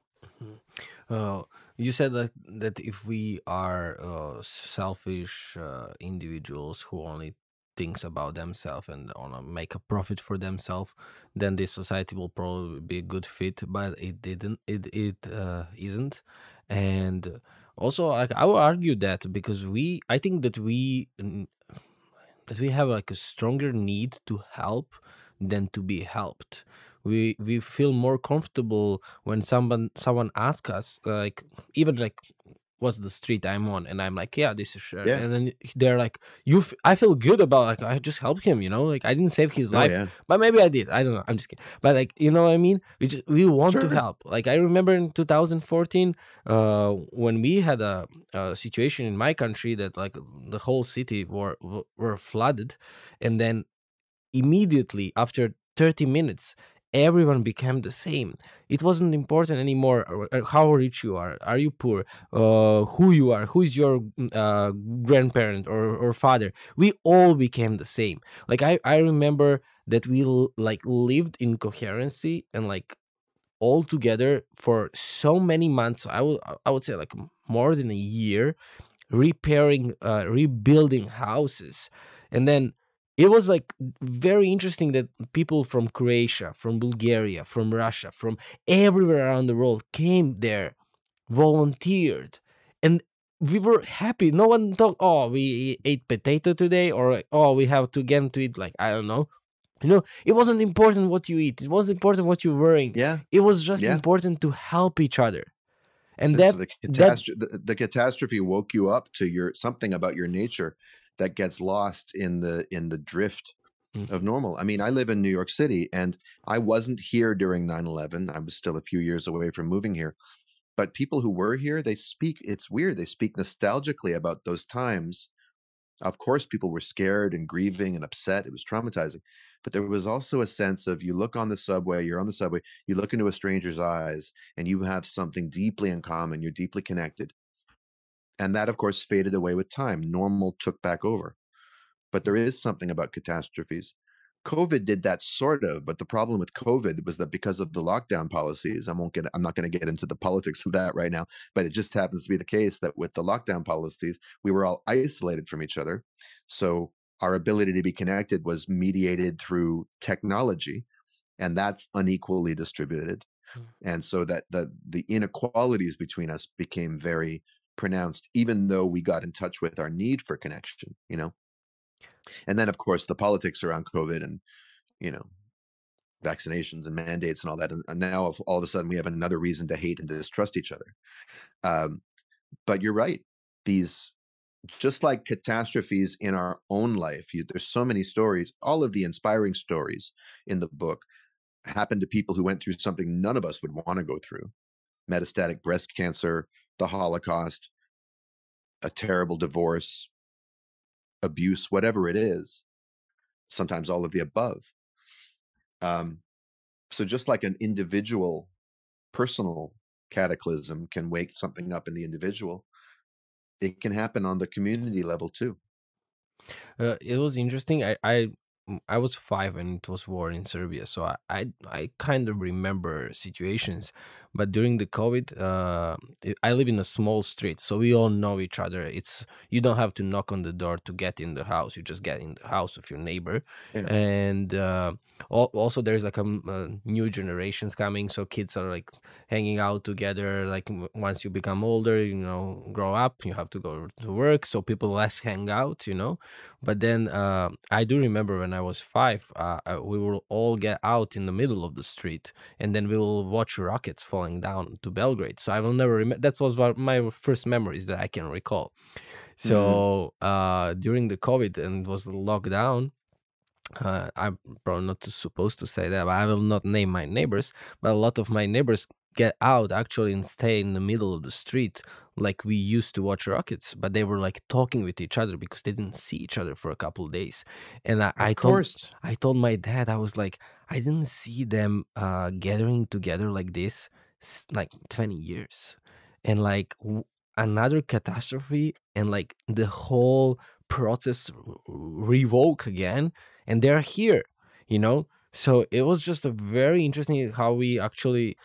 Mm-hmm. uh, you said that that if we are uh, selfish uh, individuals who only thinks about themselves and want to make a profit for themselves then this society will probably be a good fit but it didn't it it uh, isn't. And also like i would argue that because we i think that we that we have like a stronger need to help than to be helped we we feel more comfortable when someone someone asks us like even like what's the street I'm on, and I'm like, yeah, this is sure. Yeah. And then they're like, you, f- I feel good about like I just helped him, you know, like I didn't save his oh, life, yeah. but maybe I did. I don't know. I'm just kidding. But like, you know what I mean? We just we want sure. to help. Like I remember in 2014, uh, when we had a, a situation in my country that like the whole city were were flooded, and then immediately after 30 minutes everyone became the same. It wasn't important anymore uh, how rich you are. Are you poor? Uh, who you are? Who is your uh, grandparent or, or father? We all became the same. Like i, I remember that we like lived in coherency and like all together for so many months. I would i would say like more than a year repairing uh, rebuilding houses. And then it was like very interesting that people from Croatia, from Bulgaria, from Russia, from everywhere around the world came there, volunteered, and we were happy. No one thought, "Oh, we ate potato today," or "Oh, we have to get to eat." Like I don't know. You know, it wasn't important what you eat. It wasn't important what you're wearing. Yeah. It was just yeah. important to help each other. And that, the, catastrophe, that the, the catastrophe woke you up to your something about your nature that gets lost in the in the drift mm-hmm. of normal. I mean, I live in New York City and I wasn't here during 9/11. I was still a few years away from moving here. But people who were here, they speak it's weird. They speak nostalgically about those times. Of course, people were scared and grieving and upset. It was traumatizing. But there was also a sense of you look on the subway, you're on the subway, you look into a stranger's eyes, and you have something deeply in common. You're deeply connected. And that, of course, faded away with time. Normal took back over. But there is something about catastrophes. COVID did that sort of, but the problem with COVID was that because of the lockdown policies, I won't get I'm not going to get into the politics of that right now, but it just happens to be the case that with the lockdown policies, we were all isolated from each other. So our ability to be connected was mediated through technology, and that's unequally distributed. Mm. And so that the the inequalities between us became very pronounced even though we got in touch with our need for connection you know? And then of course the politics around covid and you know vaccinations and mandates and all that and now all of a sudden we have another reason to hate and distrust each other. Um, but you're right these just like catastrophes in our own life you, there's so many stories all of the inspiring stories in the book happened to people who went through something none of us would want to go through metastatic breast cancer the Holocaust, a terrible divorce, abuse, whatever it is, sometimes all of the above. Um, so just like an individual personal cataclysm can wake something up in the individual, it can happen on the community level too. Uh, it was interesting. I, I I was five and it was war in Serbia, so I I, I kind of remember situations but during the covid uh, i live in a small street so we all know each other. It's you don't have to knock on the door to get in the house you just get in the house of your neighbor. Yeah. and uh, also there's like a, a, new generations coming so kids are like hanging out together like once you become older you know grow up you have to go to work so people less hang out you know? But then uh, i do remember when i was five uh, uh, we will all get out in the middle of the street and then we will watch rockets fall down to Belgrade. So I will never remember. That was my first memories that I can recall. So mm-hmm. uh, during the COVID and it was lockdown, uh, I'm probably not supposed to say that, but I will not name my neighbors. But a lot of my neighbors get out actually and stay in the middle of the street like we used to watch rockets but they were like talking with each other because they didn't see each other for a couple of days and i, I told i told my dad i was like i didn't see them uh gathering together like this like 20 years and like w- another catastrophe and like the whole process revoke again and they're here you know So it was just a very interesting how we actually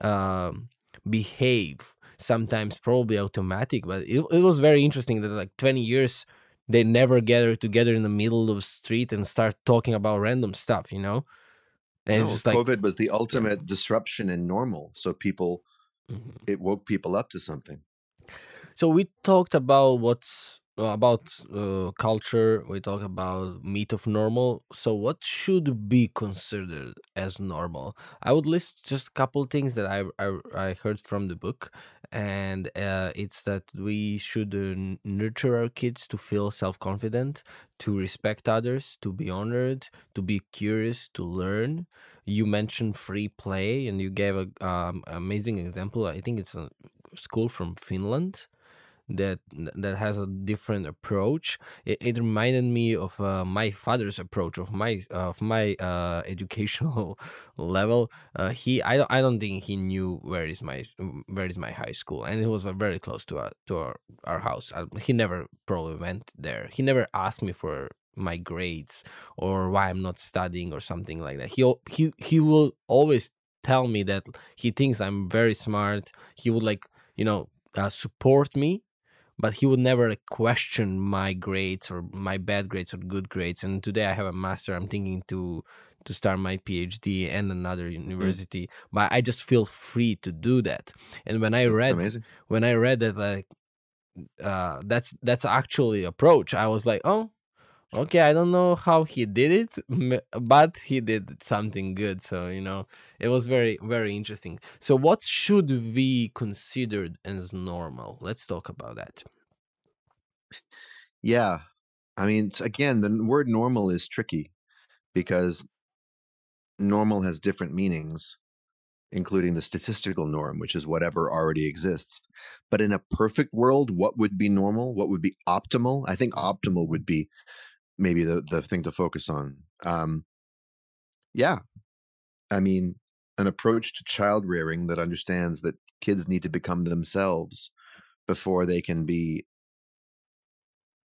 um, behave. Sometimes probably automatic, but it, it was very interesting that like 20 years they never gather together in the middle of the street and start talking about random stuff, you know? And no, just like COVID was the ultimate disruption in normal. So people, mm-hmm. it woke people up to something. So we talked about what's about uh, culture we talk about myth of normal. So what should be considered as normal? I would list just a couple things that i i, I heard from the book and uh, it's that we should uh, nurture our kids to feel self-confident to respect others to be honored to be curious to learn. You mentioned free play and you gave a um, amazing example. I think it's a school from finland that that has a different approach. It, it reminded me of uh, my father's approach of my of my uh, educational level. Uh, he I don't I don't think he knew where is my where is my high school, and it was uh, very close to our to our, our house. Uh, he never probably went there. He never asked me for my grades or why I'm not studying or something like that. He he he will always tell me that he thinks I'm very smart. He would like you know uh, support me but he would never question my grades or my bad grades or good grades. And today I have a master. I'm thinking to to start my PhD and another mm. university, mm. but I just feel free to do that. And when I that's read amazing. when I read that like uh, that's that's actually approach, I was like, oh, okay i don't know how he did it but he did something good so you know it was very very interesting. So what should we considered as normal? Let's talk about that. Yeah i mean again the word normal is tricky because normal has different meanings including the statistical norm which is whatever already exists. But in a perfect world what would be normal? What would be optimal? I think optimal would be maybe the the thing to focus on. Um, yeah, I mean, an approach to child rearing that understands that kids need to become themselves before they can be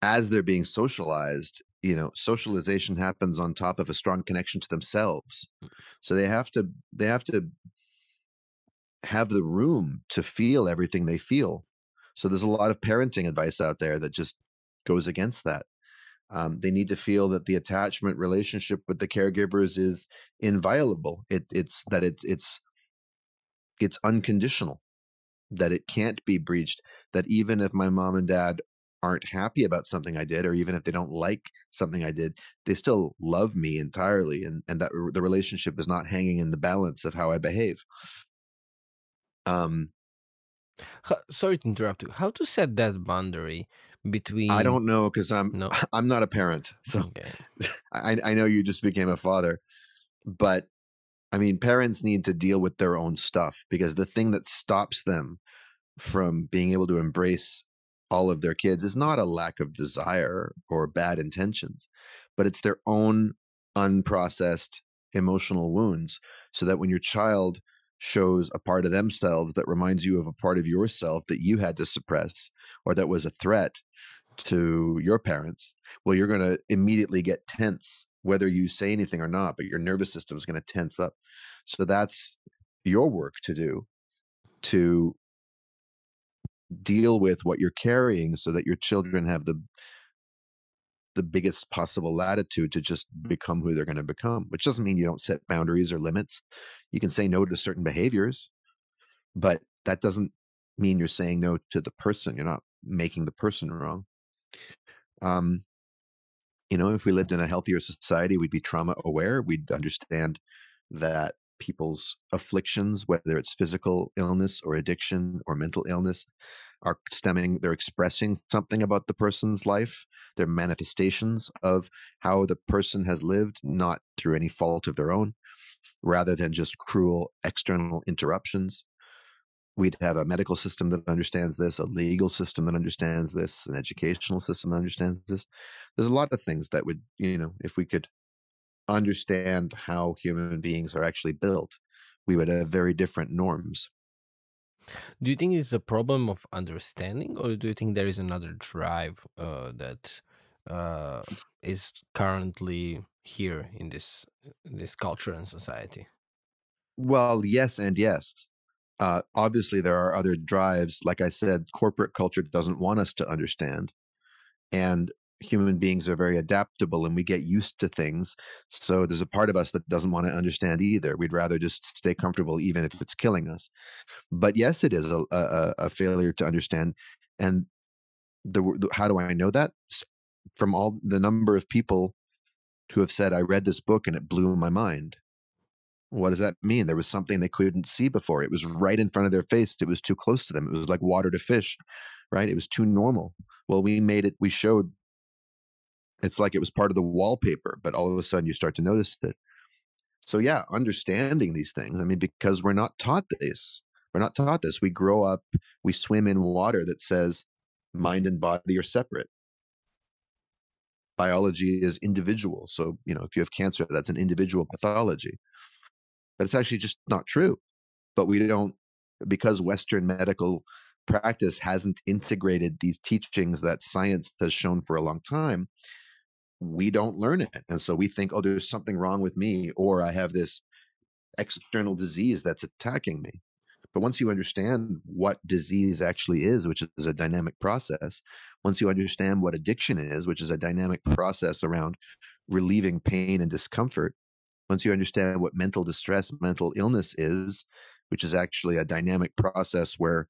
as they're being socialized you know socialization happens on top of a strong connection to themselves. So they have to they have to have the room to feel everything they feel. So there's a lot of parenting advice out there that just goes against that um, they need to feel that the attachment relationship with the caregivers is inviolable. It, it's that it, it's it's unconditional, that it can't be breached. That even if my mom and dad aren't happy about something I did, or even if they don't like something I did, they still love me entirely, and and that the relationship is not hanging in the balance of how I behave. Um, sorry to interrupt you. How to set that boundary between I don't know because I'm no. I'm not a parent, so okay. I I know you just became a father, but I mean parents need to deal with their own stuff because the thing that stops them from being able to embrace all of their kids is not a lack of desire or bad intentions, but it's their own unprocessed emotional wounds. So that when your child shows a part of themselves that reminds you of a part of yourself that you had to suppress or that was a threat, to your parents, well, you're going to immediately get tense, whether you say anything or not, but your nervous system is going to tense up. So that's your work to do to deal with what you're carrying so that your children have the the biggest possible latitude to just become who they're going to become which doesn't mean you don't set boundaries or limits. You can say no to certain behaviors but that doesn't mean you're saying no to the person. You're not making the person wrong um, you know, if we lived in a healthier society, we'd be trauma aware. We'd understand that people's afflictions, whether it's physical illness or addiction or mental illness, are stemming, they're expressing something about the person's life. They're manifestations of how the person has lived, not through any fault of their own, rather than just cruel external interruptions we'd have a medical system that understands this, a legal system that understands this, an educational system that understands this. There's a lot of things that would, you know, if we could understand how human beings are actually built, we would have very different norms. Do you think it's a problem of understanding, or do you think there is another drive uh, that uh, is currently here in this in this culture and society well yes and yes uh, obviously there are other drives like i said corporate culture doesn't want us to understand and human beings are very adaptable and we get used to things so there's a part of us that doesn't want to understand either. We'd rather just stay comfortable even if it's killing us. But yes it is a, a, a failure to understand and the, the how do i know that? From all the number of people who have said i read this book and it blew my mind what does that mean? There was something they couldn't see before. It was right in front of their face. It was too close to them. It was like water to fish, right? It was too normal. Well, we made it, we showed it's like it was part of the wallpaper, but all of a sudden you start to notice it. So, yeah, understanding these things. I mean, because we're not taught this. We're not taught this. We grow up, we swim in water that says mind and body are separate. Biology is individual. So, you know, if you have cancer, that's an individual pathology but it's actually just not true. But we don't, because Western medical practice hasn't integrated these teachings that science has shown for a long time, we don't learn it. And so we think, oh, there's something wrong with me, or I have this external disease that's attacking me. But once you understand what disease actually is, which is a dynamic process, once you understand what addiction is, which is a dynamic process around relieving pain and discomfort, once you understand what mental distress, mental illness is, which is actually a dynamic process where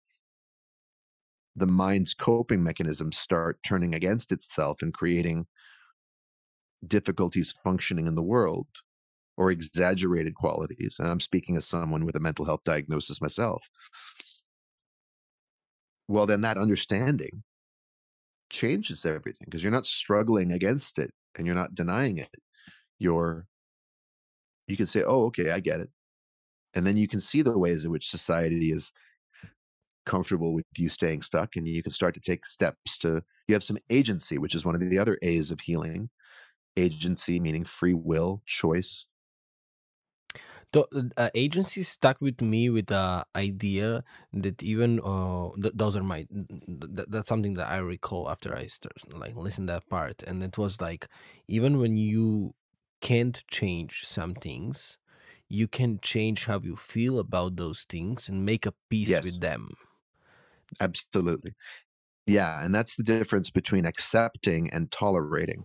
the mind's coping mechanisms start turning against itself and creating difficulties functioning in the world or exaggerated qualities. And I'm speaking as someone with a mental health diagnosis myself. Well, then that understanding changes everything because you're not struggling against it and you're not denying it. You're you can say, "Oh, okay, I get it," and then you can see the ways in which society is comfortable with you staying stuck, and you can start to take steps to. You have some agency, which is one of the other A's of healing. Agency meaning free will, choice. The uh, agency stuck with me with the idea that even uh, th- those are my th- that's something that I recall after I start like listen that part, and it was like even when you can't change some things, you can change how you feel about those things and make a peace yes. with them. Absolutely. Yeah. And that's the difference between accepting and tolerating.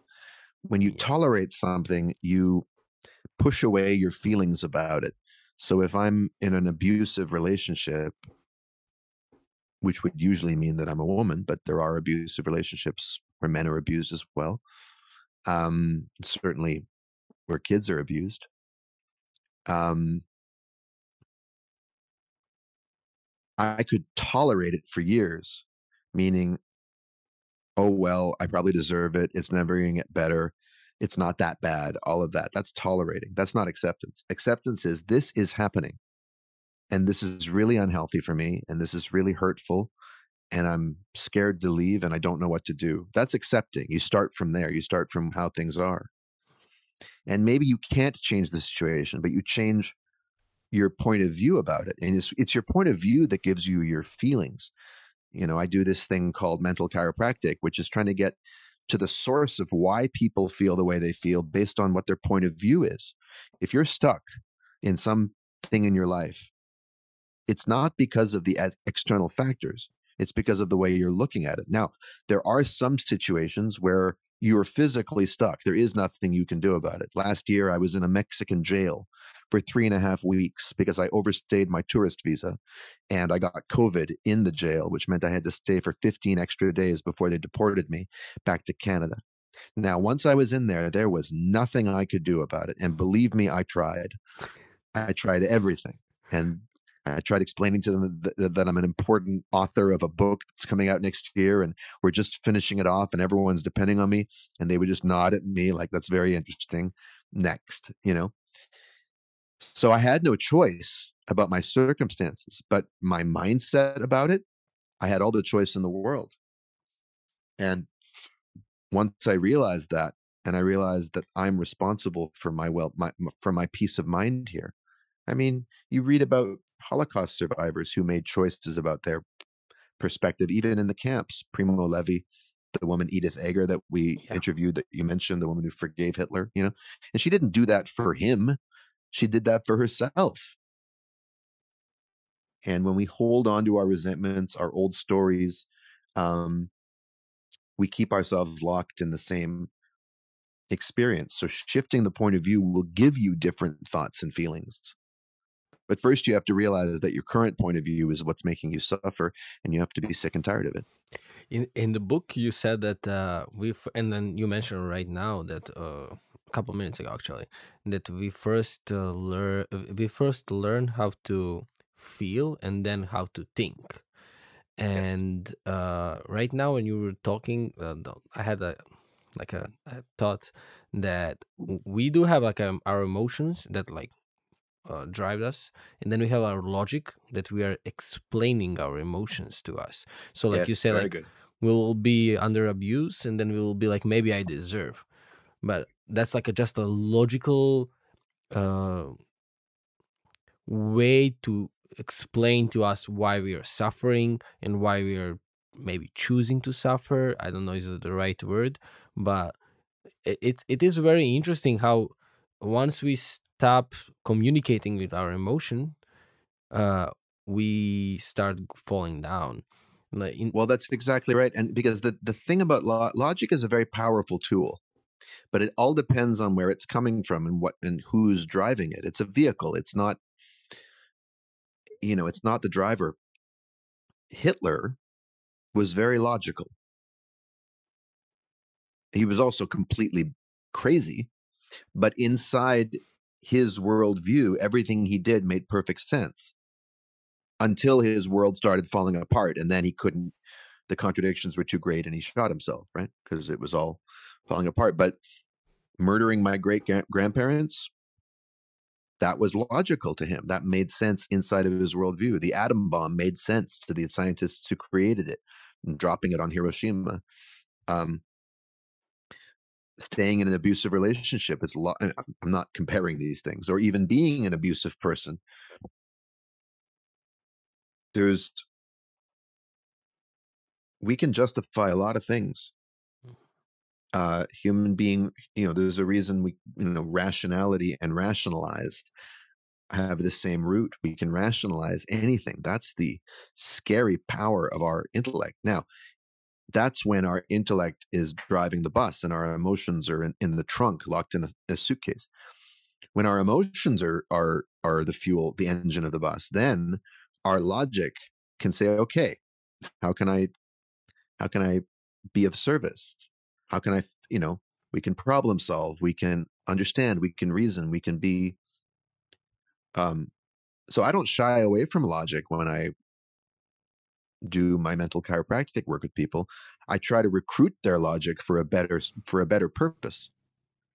When you yeah. tolerate something, you push away your feelings about it. So if I'm in an abusive relationship, which would usually mean that I'm a woman, but there are abusive relationships where men are abused as well. Um, certainly where kids are abused. Um, I could tolerate it for years, meaning, oh, well, I probably deserve it. It's never going to get better. It's not that bad. All of that. That's tolerating. That's not acceptance. Acceptance is this is happening. And this is really unhealthy for me. And this is really hurtful. And I'm scared to leave and I don't know what to do. That's accepting. You start from there. You start from how things are. And maybe you can't change the situation, but you change your point of view about it. And it's, it's your point of view that gives you your feelings. You know, I do this thing called mental chiropractic, which is trying to get to the source of why people feel the way they feel based on what their point of view is. If you're stuck in something in your life, it's not because of the external factors. It's because of the way you're looking at it. Now, there are some situations where you're physically stuck. There is nothing you can do about it. Last year, I was in a Mexican jail for three and a half weeks because I overstayed my tourist visa and I got COVID in the jail, which meant I had to stay for 15 extra days before they deported me back to Canada. Now, once I was in there, there was nothing I could do about it. And believe me, I tried. I tried everything. And I tried explaining to them that, that, I'm an important author of a book that's coming out next year, and we're just finishing it off, and everyone's depending on me. And they would just nod at me like, "That's very interesting." Next, you know. So I had no choice about my circumstances, but my mindset about it, I had all the choice in the world. And once I realized that, and I realized that I'm responsible for my well, my for my peace of mind here. I mean, you read about Holocaust survivors who made choices about their perspective, even in the camps. Primo Levi the woman Edith Eger that we yeah. interviewed that you mentioned, the woman who forgave Hitler, you know, and she didn't do that for him. She did that for herself. And when we hold on to our resentments, our old stories, um, we keep ourselves locked in the same experience. So shifting the point of view will give you different thoughts and feelings. But first, you have to realize that your current point of view is what's making you suffer, and you have to be sick and tired of it. In in the book, you said that uh, we and then you mentioned right now that uh, a couple minutes ago actually that we first uh, learn we first learn how to feel and then how to think. And yes. uh, right now, when you were talking, uh, I had a like a, a, thought that we do have like um, our emotions that like uh, drive us. And then we have our logic that we are explaining our emotions to us. So like yes, you say like good. we will be under abuse and then we will be like maybe i deserve. But that's like a, just a logical uh, way to explain to us why we are suffering and why we are maybe choosing to suffer. I don't know is it the right word? But it, it, it is very interesting how once we stop communicating with our emotion, uh, we start falling down. In- well, that's exactly right. And because the, the thing about lo- logic is a very powerful tool, but it all depends on where it's coming from and what and who's driving it. It's a vehicle. It's not, you know, it's not the driver. Hitler was very logical. He was also completely crazy, but inside his worldview, everything he did made perfect sense until his world started falling apart. And then he couldn't, the contradictions were too great and he shot himself, right? Because it was all falling apart. But murdering my great grandparents, that was logical to him. That made sense inside of his worldview. The atom bomb made sense to the scientists who created it and dropping it on Hiroshima. Um, staying in an abusive relationship it's a lot i'm not comparing these things or even being an abusive person. There's we can justify a lot of things. Mm. uh human being you know there's a reason we you know rationality and rationalize have the same root. We can rationalize anything. That's the scary power of our intellect. Now that's when our intellect is driving the bus and our emotions are in, in the trunk locked in a, a, suitcase. When our emotions are are are the fuel the engine of the bus then our logic can say okay how can i how can i be of service? How can i you know we can problem solve we can understand we can reason we can be um so i don't shy away from logic when i do my mental chiropractic work with people, I try to recruit their logic for a better for a better purpose.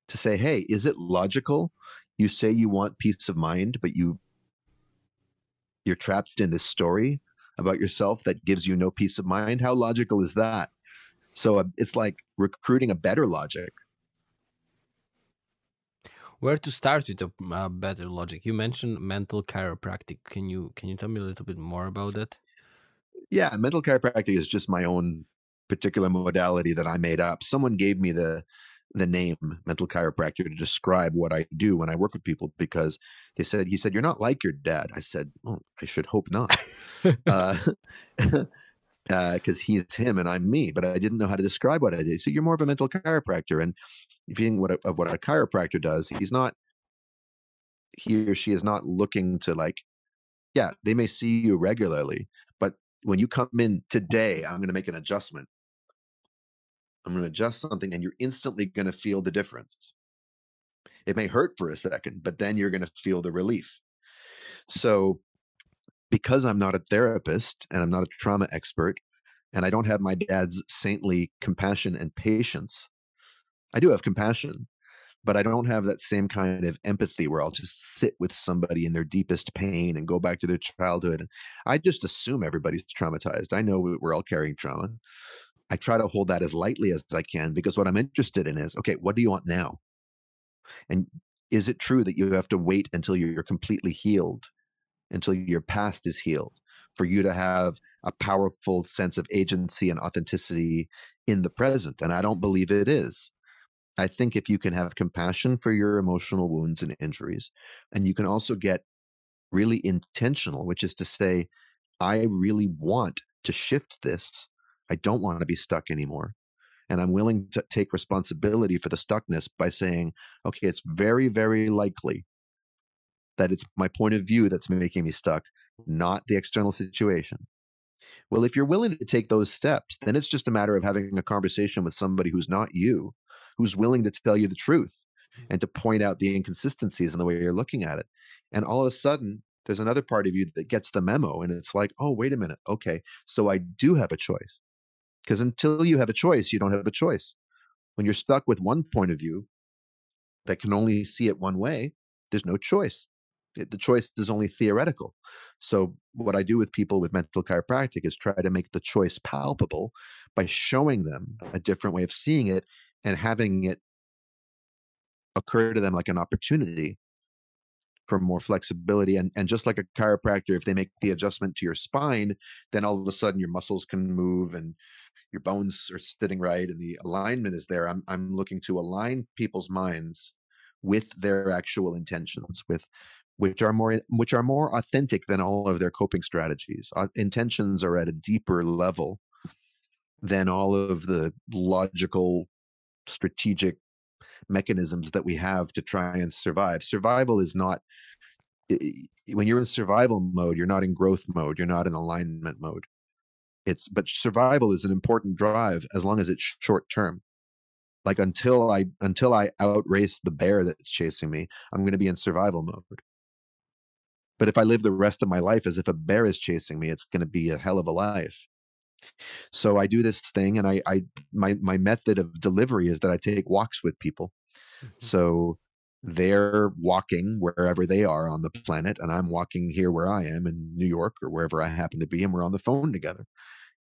To say, hey, is it logical? You say you want peace of mind, but you you're trapped in this story about yourself that gives you no peace of mind. How logical is that? So uh, it's like recruiting a better logic. Where to start with a better logic? You mentioned mental chiropractic. Can you can you tell me a little bit more about that? Yeah, mental chiropractic is just my own particular modality that I made up. Someone gave me the the name mental chiropractor to describe what I do when I work with people because they said he said you're not like your dad. I said, well, I should hope not, because uh, uh, he's him and I'm me. But I didn't know how to describe what I did. So you're more of a mental chiropractor, and being what a, of what a chiropractor does, he's not he or she is not looking to like yeah they may see you regularly when you come in today, I'm going to make an adjustment. I'm going to adjust something, and you're instantly going to feel the difference. It may hurt for a second, but then you're going to feel the relief. So, because I'm not a therapist and I'm not a trauma expert, and I don't have my dad's saintly compassion and patience, I do have compassion, but I don't have that same kind of empathy where I'll just sit with somebody in their deepest pain and go back to their childhood. I just assume everybody's traumatized. I know we're all carrying trauma. I try to hold that as lightly as I can because what I'm interested in is okay, what do you want now? And is it true that you have to wait until you're completely healed, until your past is healed for you to have a powerful sense of agency and authenticity in the present. And I don't believe it is. I think if you can have compassion for your emotional wounds and injuries, and you can also get really intentional, which is to say, I really want to shift this. I don't want to be stuck anymore. And I'm willing to take responsibility for the stuckness by saying, okay, it's very, very likely that it's my point of view that's making me stuck, not the external situation. Well, if you're willing to take those steps, then it's just a matter of having a conversation with somebody who's not you, who's willing to tell you the truth mm. and to point out the inconsistencies in the way you're looking at it. And all of a sudden, there's another part of you that gets the memo and it's like, oh, wait a minute. Okay. So I do have a choice. Because until you have a choice, you don't have a choice. When you're stuck with one point of view that can only see it one way, there's no choice. It, the choice is only theoretical. So, what I do with people with mental chiropractic is try to make the choice palpable by showing them a different way of seeing it and having it occur to them like an opportunity for more flexibility. And, and just like a chiropractor, if they make the adjustment to your spine, then all of a sudden your muscles can move and your bones are sitting right and the alignment is there. I'm, I'm looking to align people's minds with their actual intentions, with which are more which are more authentic than all of their coping strategies. Uh, intentions are at a deeper level than all of the logical strategic mechanisms that we have to try and survive. Survival is not when you're in survival mode, you're not in growth mode, you're not in alignment mode. It's but survival is an important drive as long as it's short term. Like until I until I outrace the bear that's chasing me, I'm going to be in survival mode. But if I live the rest of my life as if a bear is chasing me, it's going to be a hell of a life. So I do this thing, and I, I my my method of delivery is that I take walks with people. Mm-hmm. So they're walking wherever they are on the planet, and I'm walking here where I am in New York or wherever I happen to be, and we're on the phone together.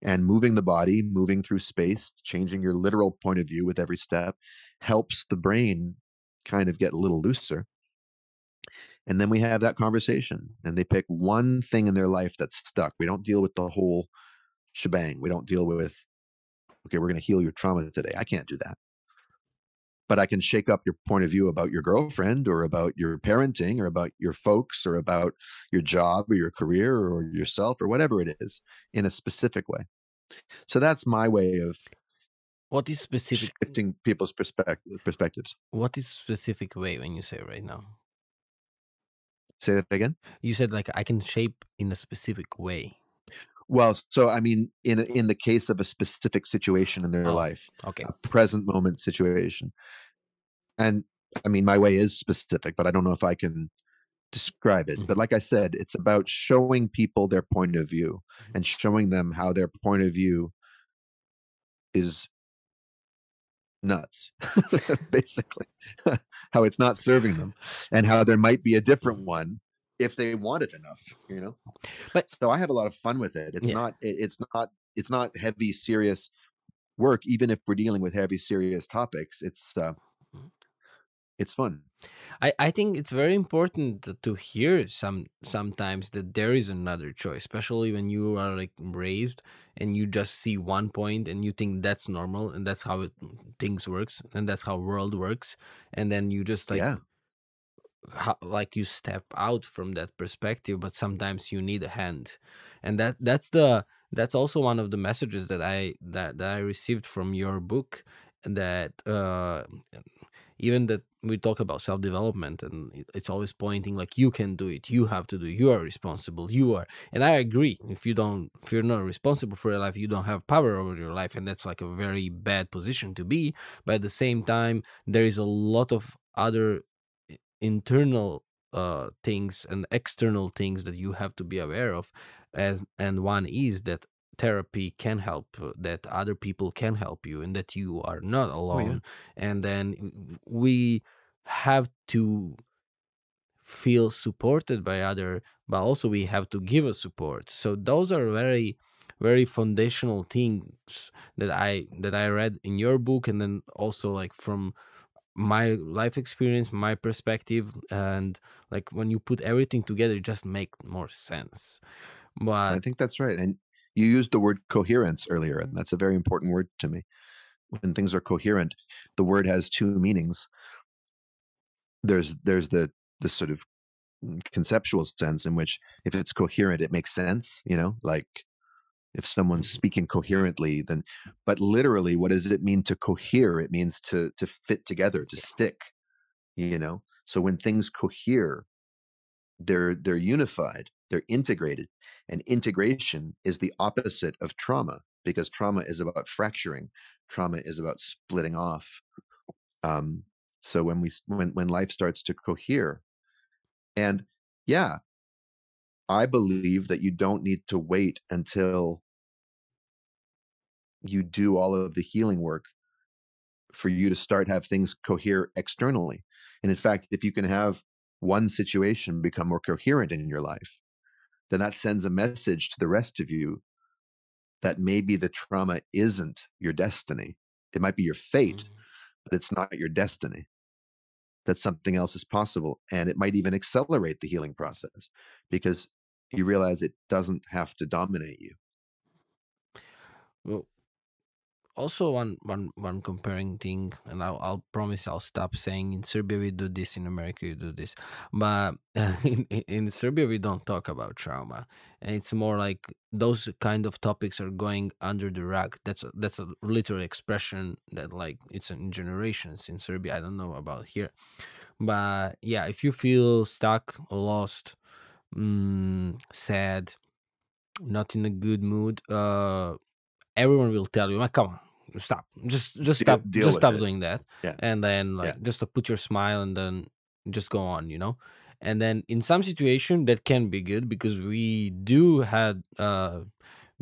And moving the body, moving through space, changing your literal point of view with every step helps the brain kind of get a little looser. And then we have that conversation, and they pick one thing in their life that's stuck. We don't deal with the whole shebang. We don't deal with, okay, we're going to heal your trauma today. I can't do that. But I can shake up your point of view about your girlfriend or about your parenting or about your folks or about your job or your career or yourself or whatever it is in a specific way. So that's my way of what is specific shifting people's perspective perspectives. What is specific way when you say right now? Say that again. You said like I can shape in a specific way. Well, so I mean, in in the case of a specific situation in their oh, life, okay, a present moment situation, and I mean, my way is specific, but I don't know if I can describe it. Mm-hmm. But like I said, it's about showing people their point of view mm-hmm. and showing them how their point of view is nuts, basically, how it's not serving them, and how there might be a different one if they want it enough you know but so i have a lot of fun with it it's yeah. not it's not it's not heavy serious work even if we're dealing with heavy serious topics it's uh mm-hmm. it's fun I, I think it's very important to hear some sometimes that there is another choice, especially when you are like raised and you just see one point and you think that's normal and that's how it, things works and that's how world works, and then you just like yeah how, like you step out from that perspective but sometimes you need a hand. And that that's the that's also one of the messages that i that, that i received from your book that uh even that we talk about self development and it's always pointing like you can do it. You have to do it. You are responsible. You are and i agree. If you don't if you're not responsible for your life you don't have power over your life and that's like a very bad position to be. But at the same time there is a lot of other internal uh, things and external things that you have to be aware of as and one is that therapy can help uh, that other people can help you and that you are not alone oh, yeah. and then we have to feel supported by other but also we have to give a support so those are very very foundational things that i that i read in your book and then also like from my life experience my perspective and like when you put everything together it just makes more sense but I think that's right. And you used the word coherence earlier, and that's a very important word to me. When things are coherent, the word has two meanings. There's there's the the sort of mm, conceptual sense in which if it's coherent, it makes sense, you know, like if someone's mm-hmm. speaking coherently, then but literally what does it mean to cohere? It means to to fit together, to stick, you know. So when things cohere, they're they're unified they're integrated and integration is the opposite of trauma because trauma is about fracturing trauma is about splitting off um, so when we when when life starts to cohere and yeah i believe that you don't need to wait until you do all of the healing work for you to start have things cohere externally and in fact if you can have one situation become more coherent in your life then that sends a message to the rest of you that maybe the trauma isn't your destiny. It might be your fate, mm-hmm. but it's not your destiny. That something else is possible. And it might even accelerate the healing process because you realize it doesn't have to dominate you. Well, also one one one comparing thing and I'll, I'll promise i'll stop saying in serbia we do this in america you do this but in, in serbia we don't talk about trauma and it's more like those kind of topics are going under the rug that's a, that's a literal expression that like it's in generations in serbia i don't know about here but yeah if you feel stuck lost mm, sad not in a good mood uh everyone will tell you, come on, stop just just stop deal, deal just stop it. doing that yeah. and then like yeah. just to put your smile and then just go on you know and then in some situation that can be good because we do had uh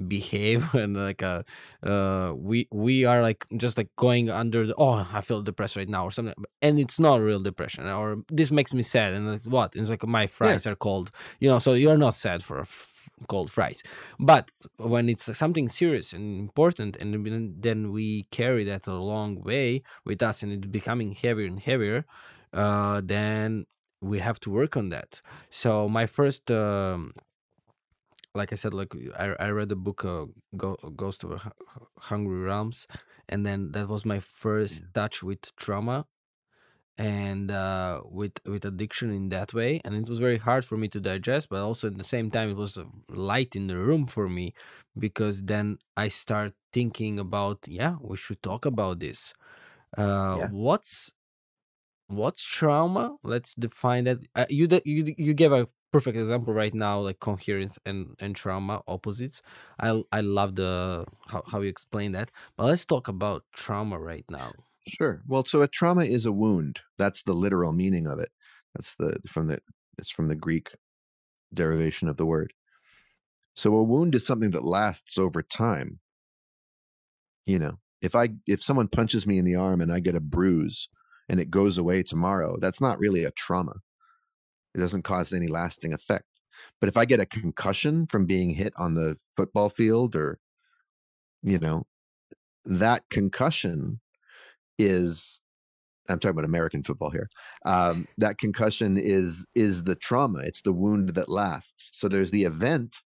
behave and like uh uh we we are like just like going under the oh i feel depressed right now or something and it's not real depression or this makes me sad and it's what it's like my fries yeah. are cold you know so you're not sad for a called fries. But when it's something serious and important, and then we carry that a long way with us, and it's becoming heavier and heavier, uh, then we have to work on that. So my first. Um, like I said, like I, I read the book uh, Go, Ghost of Hungry Realms, and then that was my first touch with trauma and uh, with with addiction in that way and it was very hard for me to digest but also at the same time it was a light in the room for me because then i start thinking about yeah we should talk about this. Uh, yeah. what's what's trauma? Let's define that. Uh, you you you gave a perfect example right now like coherence and and trauma opposites i i love the how, how you explain that but let's talk about trauma right now Sure. Well, so a trauma is a wound. That's the literal meaning of it. That's the from the it's from the Greek derivation of the word. So a wound is something that lasts over time. You know, if I if someone punches me in the arm and I get a bruise and it goes away tomorrow, that's not really a trauma. It doesn't cause any lasting effect. But if I get a concussion from being hit on the football field or you know, that concussion is I'm talking about American football here. Um, that concussion is is the trauma. It's the wound that lasts. So there's the event,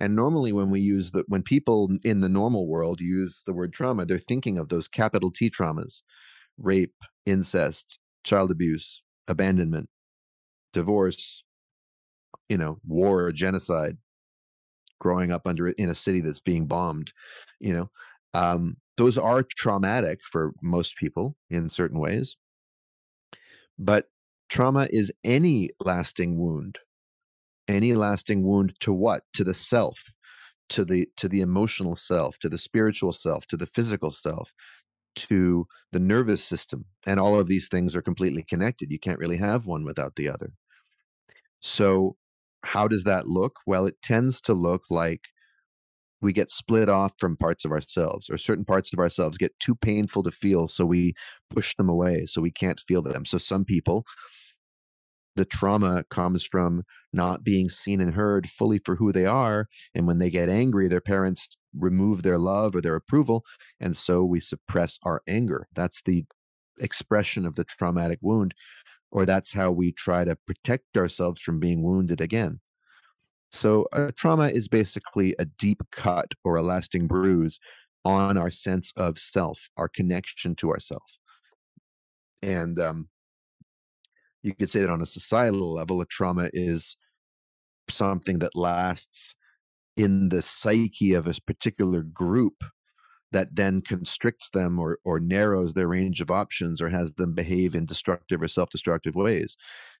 and normally when we use the when people in the normal world use the word trauma, they're thinking of those capital T traumas: rape, incest, child abuse, abandonment, divorce, you know, war, genocide, growing up under in a city that's being bombed, you know. Um, those are traumatic for most people in certain ways. But trauma is any lasting wound. Any lasting wound to what? To the self, to the to the emotional self, to the spiritual self, to the physical self, to the nervous system. And all of these things are completely connected. You can't really have one without the other. So how does that look? Well, it tends to look like we get split off from parts of ourselves or certain parts of ourselves get too painful to feel so we push them away so we can't feel them. So some people the trauma comes from not being seen and heard fully for who they are and when they get angry their parents remove their love or their approval and so we suppress our anger. That's the expression of the traumatic wound or that's how we try to protect ourselves from being wounded again So, a trauma is basically a deep cut or a lasting bruise on our sense of self, our connection to ourself. And um, you could say that on a societal level, a trauma is something that lasts in the psyche of a particular group that then constricts them or, or narrows their range of options or has them behave in destructive or self destructive ways.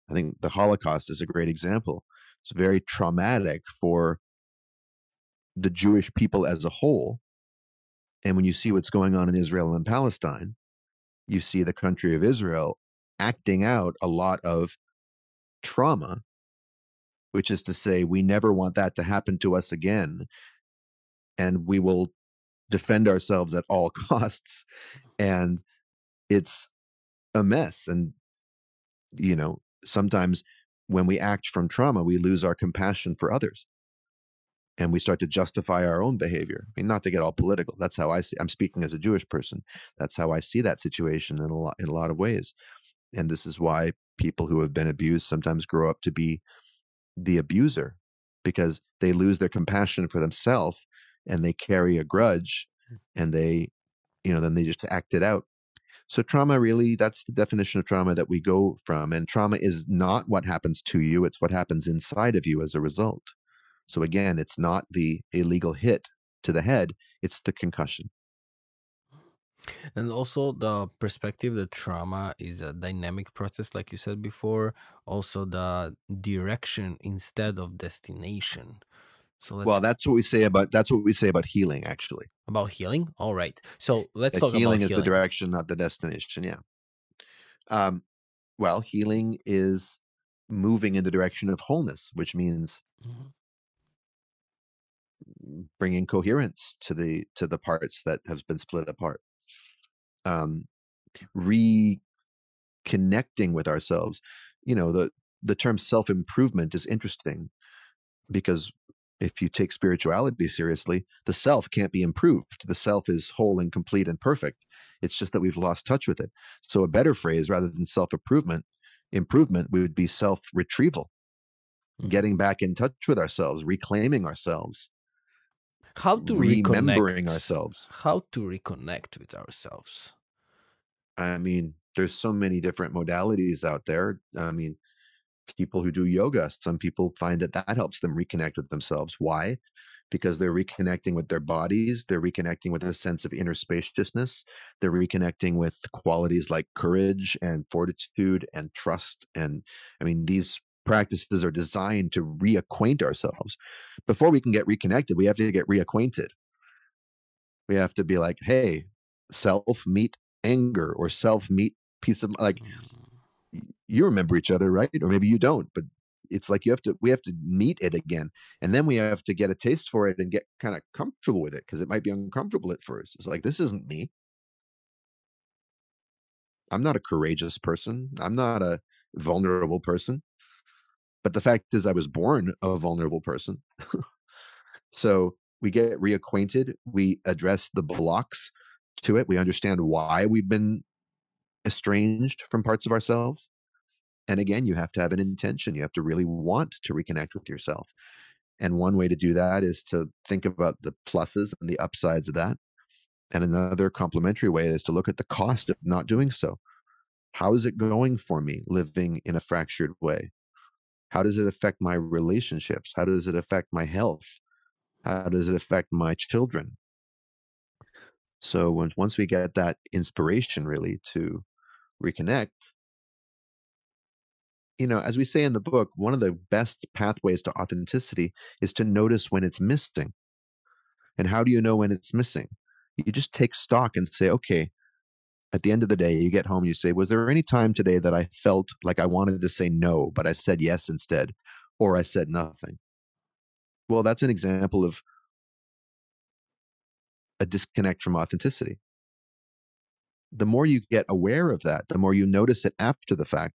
I think the Holocaust is a great example. It's very traumatic for the Jewish people as a whole. And when you see what's going on in Israel and Palestine, you see the country of Israel acting out a lot of trauma, which is to say, we never want that to happen to us again. And we will defend ourselves at all costs. And it's a mess. And, you know, sometimes when we act from trauma, we lose our compassion for others and we start to justify our own behavior. I mean, not to get all political. That's how I see. I'm speaking as a Jewish person. That's how I see that situation in a lot in a lot of ways. And this is why people who have been abused sometimes grow up to be the abuser because they lose their compassion for themselves and they carry a grudge hmm. and they, you know, then they just act it out. So trauma really, that's the definition of trauma that we go from. And trauma is not what happens to you, it's what happens inside of you as a result. So again, it's not the illegal hit to the head, it's the concussion. And also the perspective that trauma is a dynamic process, like you said before. Also the direction instead of destination. So well, that's what we say about that's what we say about healing, actually. About healing, all right. So let's that talk healing about is the direction, not the destination. Yeah. Um, well, healing is moving in the direction of wholeness, which means mm-hmm. bringing coherence to the to the parts that have been split apart um, reconnecting with ourselves. You know, the the term self improvement is interesting because if you take spirituality seriously, the self can't be improved. The self is whole and complete and perfect. It's just that we've lost touch with it. So a better phrase rather than self improvement, improvement would be self retrieval, mm-hmm. getting back in touch with ourselves, reclaiming ourselves. How to remembering reconnect. ourselves. How to reconnect with ourselves. I mean, there's so many different modalities out there. I mean, people who do yoga, some people find that that helps them reconnect with themselves. Why? Because they're reconnecting with their bodies, they're reconnecting with a sense of inner spaciousness, they're reconnecting with qualities like courage and fortitude and trust. And I mean, these practices are designed to reacquaint ourselves. Before we can get reconnected, we have to get reacquainted. We have to be like, hey, self, meet anger or self meet peace of like mm. You remember each other, right? Or maybe you don't, but it's like you have to we have to meet it again and then we have to get a taste for it and get kind of comfortable with it because it might be uncomfortable at first. It's like this isn't me. I'm not a courageous person. I'm not a vulnerable person. But the fact is i was born a vulnerable person. So we get reacquainted we address the blocks to it we understand why we've been estranged from parts of ourselves and again, you have to have an intention. You have to really want to reconnect with yourself. And one way to do that is to think about the pluses and the upsides of that. And another complementary way is to look at the cost of not doing so. How is it going for me living in a fractured way? How does it affect my relationships? How does it affect my health? How does it affect my children? So once we get that inspiration really to reconnect, you know, as we say in the book, one of the best pathways to authenticity is to notice when it's missing. And how do you know when it's missing? You just take stock and say, okay, at the end of the day, you get home, you say, was there any time today that I felt like I wanted to say no, but I said yes instead, or I said nothing? Well, that's an example of a disconnect from authenticity. The more you get aware of that, the more you notice it after the fact,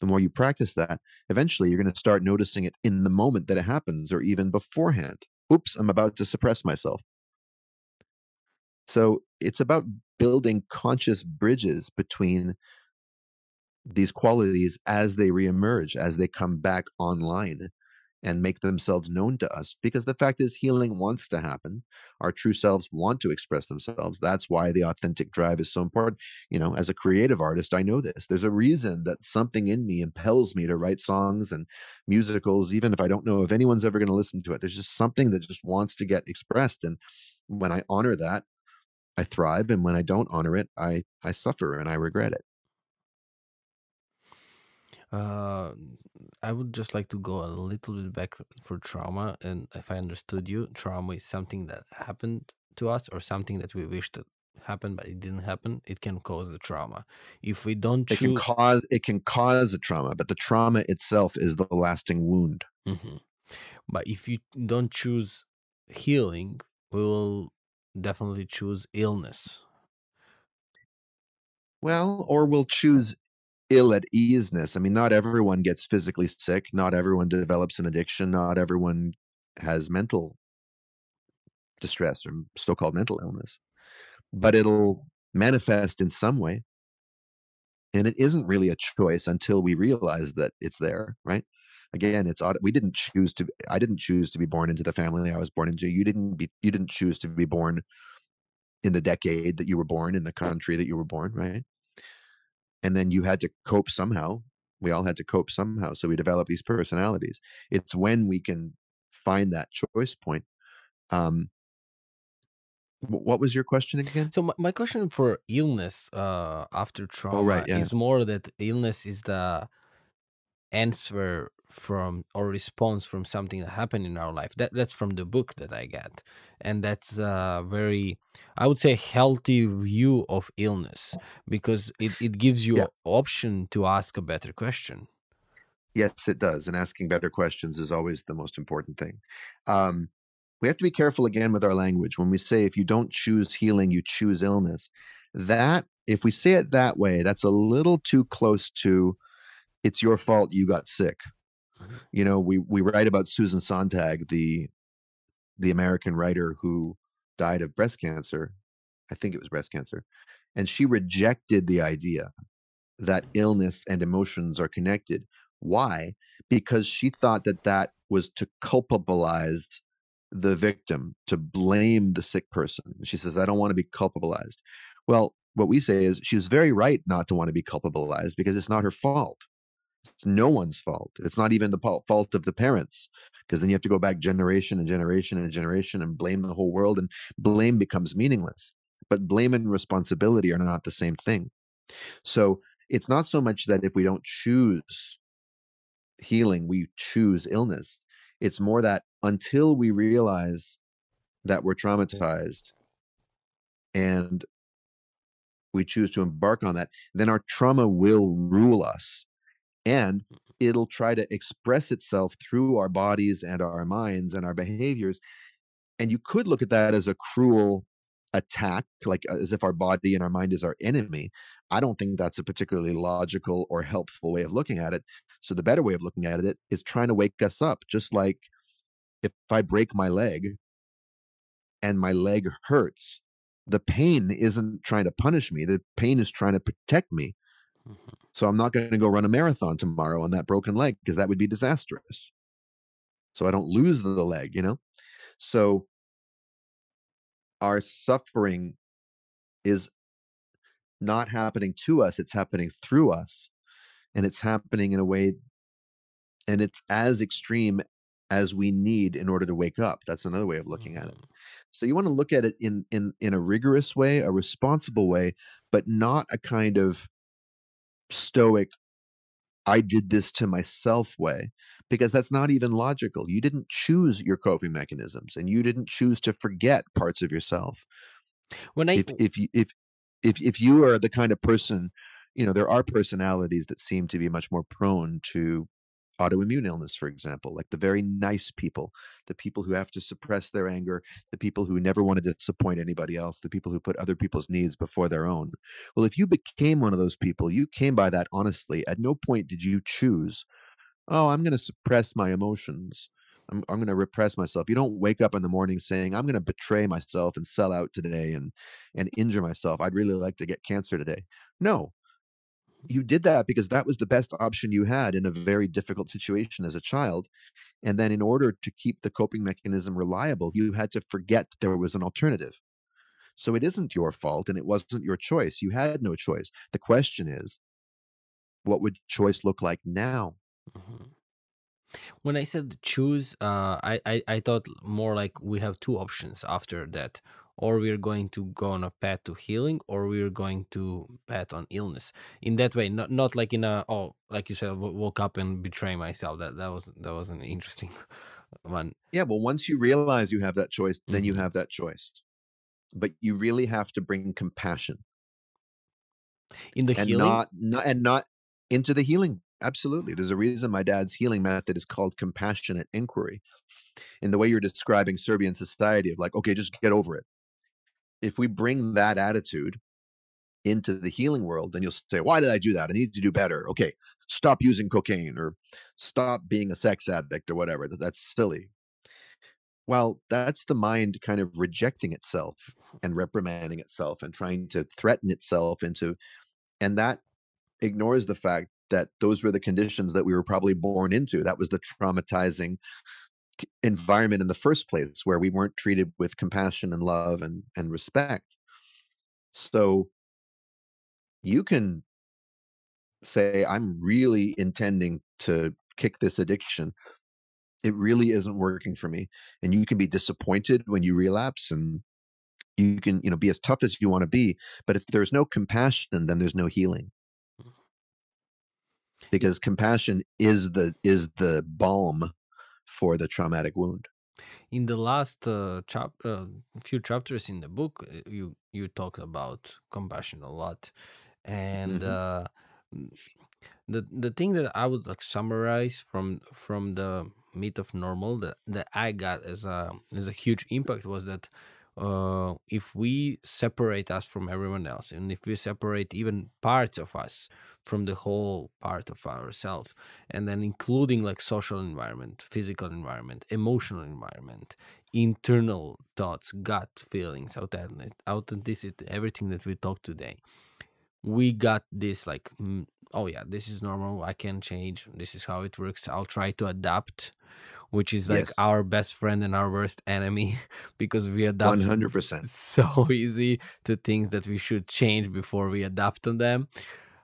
the more you practice that, eventually you're going to start noticing it in the moment that it happens or even beforehand. Oops, I'm about to suppress myself. So it's about building conscious bridges between these qualities as they reemerge, as they come back online. And make themselves known to us because the fact is healing wants to happen. Our true selves want to express themselves. That's why the authentic drive is so important. You know as a creative artist i know this. There's a reason that something in me impels me to write songs and musicals even if i don't know if anyone's ever going to listen to it. There's just something that just wants to get expressed and when i honor that i thrive and when i don't honor it i i suffer and i regret it uh, I would just like to go a little bit back for trauma. And if I understood you, trauma is something that happened to us or something that we wish to happen but it didn't happen it can cause the trauma if we don't choose... it can cause it can cause a trauma but the trauma itself is the lasting wound mm-hmm. but if you don't choose healing we will definitely choose illness well or we'll choose ill at easeness. I mean, not everyone gets physically sick. Not everyone develops an addiction. Not everyone has mental distress or so called mental illness. But it'll manifest in some way. And it isn't really a choice until we realize that it's there, right? Again, it's odd. We didn't choose to. I didn't choose to be born into the family I was born into. You didn't be. You didn't choose to be born in the decade that you were born in the country that you were born, right? And then you had to cope somehow. We all had to cope somehow so we develop these personalities. It's when we can find that choice point um what was your question again? So my, my question for illness uh after trauma oh, right, yeah. is more that illness is the answer from or response from something that happened in our life. That that's from the book that i get and that's a very i would say healthy view of illness because it, it gives you yeah. option to ask a better question. Yes it does. And asking better questions is always the most important thing. Um, we have to be careful again with our language. When we say if you don't choose healing you choose illness that if we say it that way that's a little too close to it's your fault you got sick. You know, we we write about Susan Sontag, the the American writer who died of breast cancer. I think it was breast cancer, and she rejected the idea that illness and emotions are connected. Why? Because she thought that that was to culpabilize the victim, to blame the sick person. She says, I don't want to be culpabilized. Well, what we say is she was very right not to want to be culpabilized because it's not her fault. It's no one's fault. It's not even the fault of the parents, because then you have to go back generation and generation and generation and blame the whole world, and blame becomes meaningless. But blame and responsibility are not the same thing. So it's not so much that if we don't choose healing, we choose illness. It's more that until we realize that we're traumatized and we choose to embark on that, then our trauma will rule us and it'll try to express itself through our bodies and our minds and our behaviors and you could look at that as a cruel attack like uh, as if our body and our mind is our enemy. I don't think that's a particularly logical or helpful way of looking at it. So the better way of looking at it is trying to wake us up just like if i break my leg and my leg hurts the pain isn't trying to punish me the pain is trying to protect me mm-hmm. So I'm not going to go run a marathon tomorrow on that broken leg because that would be disastrous. So I don't lose the leg, you know? So our suffering is not happening to us, it's happening through us. And it's happening in a way, and it's as extreme as we need in order to wake up. That's another way of looking at it. Mm-hmm. So you want to look at it in in in a rigorous way, a responsible way, but not a kind of stoic I did this to myself way because that's not even logical. You didn't choose your coping mechanisms and you didn't choose to forget parts of yourself. When I if if you if if if you are the kind of person, you know, there are personalities that seem to be much more prone to autoimmune illness, for example, like the very nice people, the people who have to suppress their anger, the people who never want to disappoint anybody else, the people who put other people's needs before their own. Well, if you became one of those people, you came by that honestly. At no point did you choose, oh, I'm going to suppress my emotions. I'm, I'm going to repress myself. You don't wake up in the morning saying, I'm going to betray myself and sell out today and, and injure myself. I'd really like to get cancer today. No, you did that because that was the best option you had in a very difficult situation as a child. And then, in order to keep the coping mechanism reliable, you had to forget there was an alternative. So it isn't your fault and it wasn't your choice. You had no choice. The question is, what would choice look like now? Mm-hmm. When I said choose, uh, I, I I thought more like we have two options after that or we're going to go on a path to healing or we're going to path on illness. In that way not not like in a oh like you said woke up and betray myself. That that was that was an interesting one. Yeah well once you realize you have that choice then mm-hmm. you have that choice. But you really have to bring compassion. In the and healing? not, not and not into the healing. Absolutely. There's a reason my dad's healing method is called compassionate inquiry. In the way you're describing serbian society of like okay just get over it if we bring that attitude into the healing world, then you'll say, Why did I do that? I need to do better. Okay, stop using cocaine or stop being a sex addict or whatever. That's silly. Well, that's the mind kind of rejecting itself and reprimanding itself and trying to threaten itself into, and that ignores the fact that those were the conditions that we were probably born into. That was the traumatizing environment in the first place where we weren't treated with compassion and love and, and respect. So you can say, I'm really intending to kick this addiction. It really isn't working for me. And you can be disappointed when you relapse and you can, you know, be as tough as you want to be. But if there's no compassion, then there's no healing. Mm-hmm. Because compassion is the is the balm for the traumatic wound. In the last uh, chap uh, few chapters in the book, uh, you you talk about compassion a lot, and mm-hmm. uh, the the thing that I would like summarize from from the myth of normal that, that I got as a as a huge impact was that uh, if we separate us from everyone else and if we separate even parts of us from the whole part of ourselves and then including like social environment physical environment emotional environment internal thoughts gut feelings authenticity everything that we talked today we got this like oh yeah this is normal i can change this is how it works i'll try to adapt which is like yes. our best friend and our worst enemy because we adapt 100% so easy to things that we should change before we adapt on them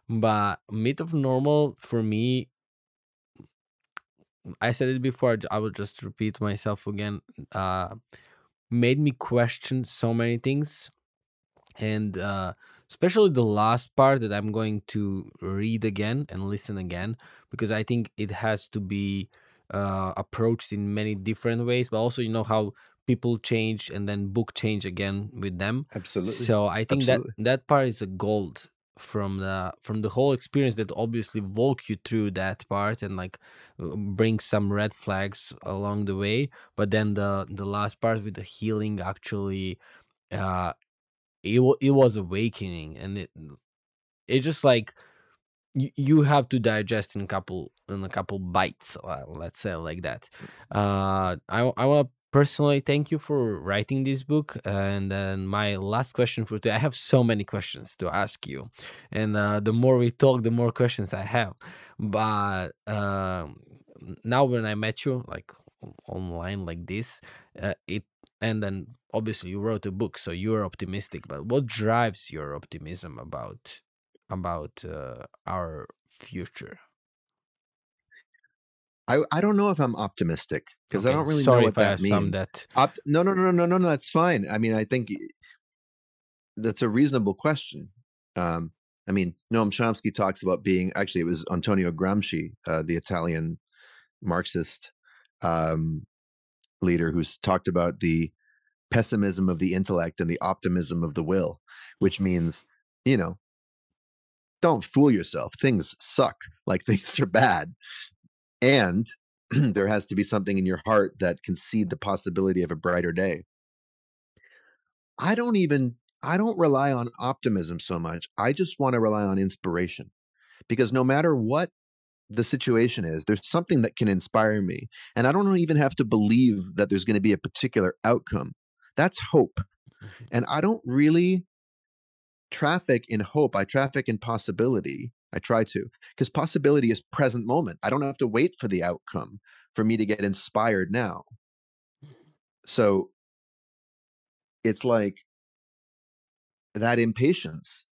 but myth of normal for me i said it before i will just repeat myself again uh made me question so many things and uh especially the last part that i'm going to read again and listen again because i think it has to be uh, approached in many different ways but also you know how people change and then book change again with them. Absolutely. So i think absolutely. that that part is a gold from the from the whole experience that obviously walk you through that part and like uh, bring some red flags along the way. But then the the last part with the healing actually uh it, it was awakening and it it just like you, you have to digest in a couple in a couple bites uh, let's say like that. Uh i i want personally thank you for writing this book and then my last question for today i have so many questions to ask you and uh, the more we talk the more questions i have. But uh, now when i met you like online like this uh, it and then obviously you wrote a book so you're optimistic but what drives your optimism about about uh, our future I, I don't know if I'm optimistic because okay. I don't really Sorry know what that means. That. Opt- no, no, no, no, no, no. That's fine. I mean, I think that's a reasonable question. Um, I mean, Noam Chomsky talks about being actually it was Antonio Gramsci, uh, the Italian Marxist um, leader, who's talked about the pessimism of the intellect and the optimism of the will, which means, you know, don't fool yourself. Things suck. Like things are bad and there has to be something in your heart that can see the possibility of a brighter day i don't even i don't rely on optimism so much i just want to rely on inspiration because no matter what the situation is there's something that can inspire me and i don't even have to believe that there's going to be a particular outcome that's hope mm-hmm. and i don't really traffic in hope i traffic in possibility I try to because possibility is present moment. I don't have to wait for the outcome for me to get inspired now. So it's like that impatience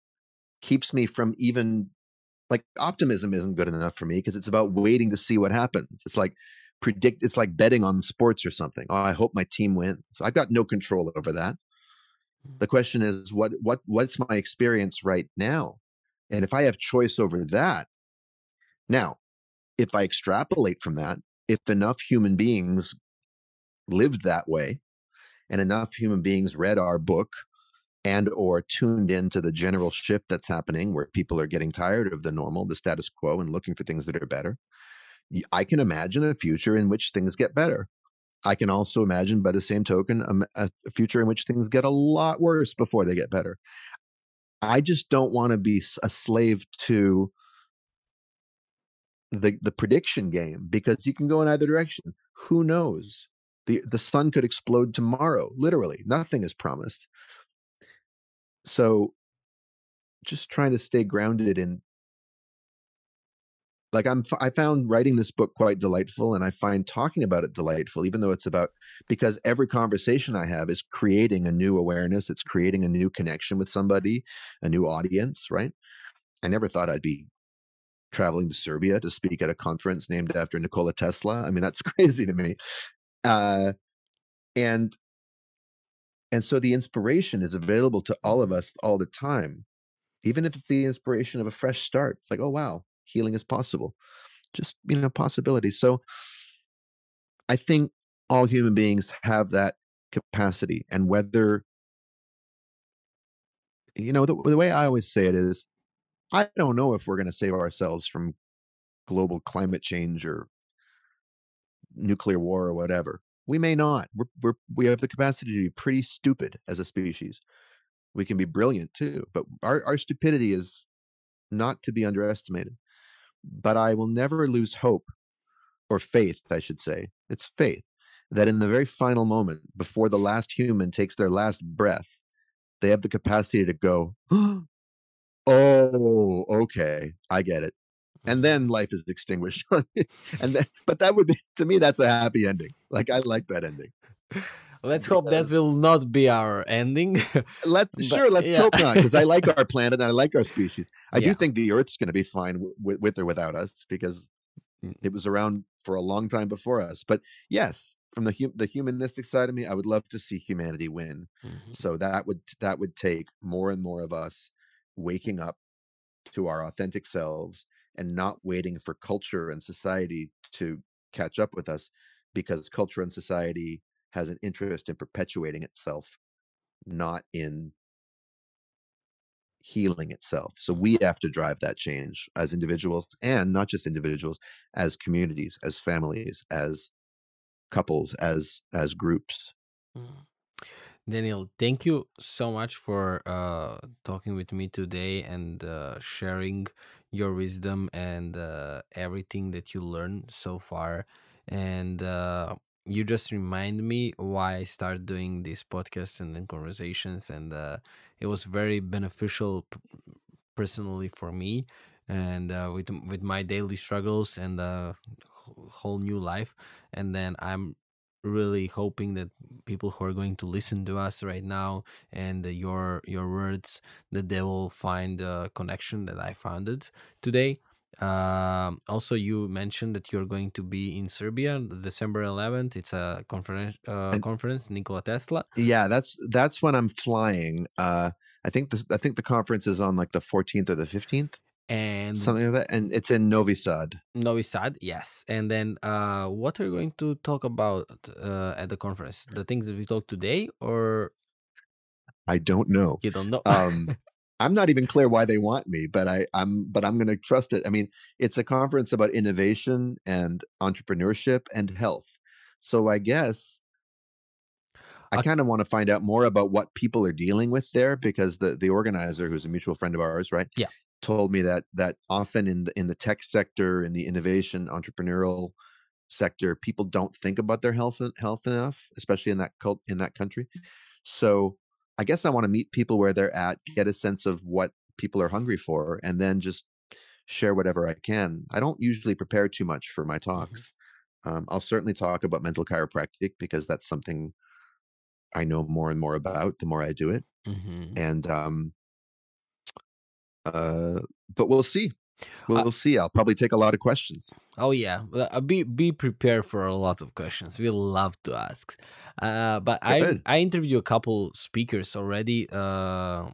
keeps me from even like optimism isn't good enough for me because it's about waiting to see what happens. It's like predict it's like betting on sports or something. Oh, I hope my team wins. So I've got no control over that. Mm. The question is what what what's my experience right now? And if I have choice over that, now, if I extrapolate from that, if enough human beings lived that way and enough human beings read our book and or tuned into the general shift that's happening where people are getting tired of the normal the status quo and looking for things that are better. I can imagine a future in which things get better. I can also imagine by the same token a, a future in which things get a lot worse before they get better. I just don't want to be a slave to the the prediction game because you can go in either direction. Who knows? The the sun could explode tomorrow literally. Nothing is promised so just trying to stay grounded in like i'm i found writing this book quite delightful and i find talking about it delightful even though it's about because every conversation i have is creating a new awareness it's creating a new connection with somebody a new audience right? I never thought i'd be traveling to serbia to speak at a conference named after nikola tesla. I mean that's crazy to me. Uh and and so the inspiration is available to all of mm-hmm. us all the time, even if it's the inspiration of a fresh start. It's like, oh, wow, healing is possible. Just, you know, possibilities. So I think all human beings have that capacity. And whether, you know, the, the way I always say it is, I don't know if we're going to save ourselves from global climate change or nuclear war or whatever. We may not. We're, we're we have the capacity to be pretty stupid as a species. We can be brilliant too, but our, our stupidity is not to be underestimated. But I will never lose hope or faith, I should say. It's faith that in the very final moment, before the last human takes their last breath, they have the capacity to go, oh, okay, I get it and then life is extinguished and then but that would be to me that's a happy ending like i like that ending let's because, hope that will not be our ending let's but, sure let's yeah. hope not because i like our planet and i like our species i yeah. do think the earth's going to be fine with, with or without us because mm. it was around for a long time before us but yes from the the humanistic side of me i would love to see humanity win mm-hmm. so that would that would take more and more of us waking up to our authentic selves and not waiting for culture and society to catch up with us because culture and society has an interest in perpetuating itself not in healing itself so we have to drive that change as individuals and not just individuals as communities as families as couples as as groups mm. Daniel, thank you so much for uh, talking with me today and uh, sharing your wisdom and uh, everything that you learned so far. And uh, you just remind me why I started doing these podcasts and, and conversations, and uh, it was very beneficial personally for me and uh, with with my daily struggles and a whole new life. And then I'm really hoping that people who are going to listen to us right now and uh, your your words that they will find a connection that I found it today. Uh, also, you mentioned that you're going to be in Serbia, December 11th. It's a conference. Uh, conference, Nikola Tesla. Yeah, that's that's when I'm flying. Uh, I think the I think the conference is on like the 14th or the 15th and something like that and it's in novi sad. Novi sad yes. And then uh what are you going to talk about uh at the conference? The things that we talked today or i don't know. You don't know. Um i'm not even clear why they want me but i i'm but i'm going to trust it. I mean it's a conference about innovation and entrepreneurship and health. So i guess I kind of want to find out more about what people are dealing with there because the the organizer, who's a mutual friend of ours, right? Yeah told me that that often in the in the tech sector in the innovation entrepreneurial sector people don't think about their health health enough especially in that cult in that country so i guess i want to meet people where they're at get a sense of what people are hungry for and then just share whatever I can. I don't usually prepare too much for my Mm-hmm. talks. Um, I'll certainly talk about mental chiropractic because that's something I know more and more about the more I do it. hmm And um, uh, but we'll see. We'll, I, we'll see. I'll probably take a lot of questions. oh yeah, uh, be be prepared for a lot of questions. We love to ask. Uh, but I. I interviewed a couple speakers already. Uh,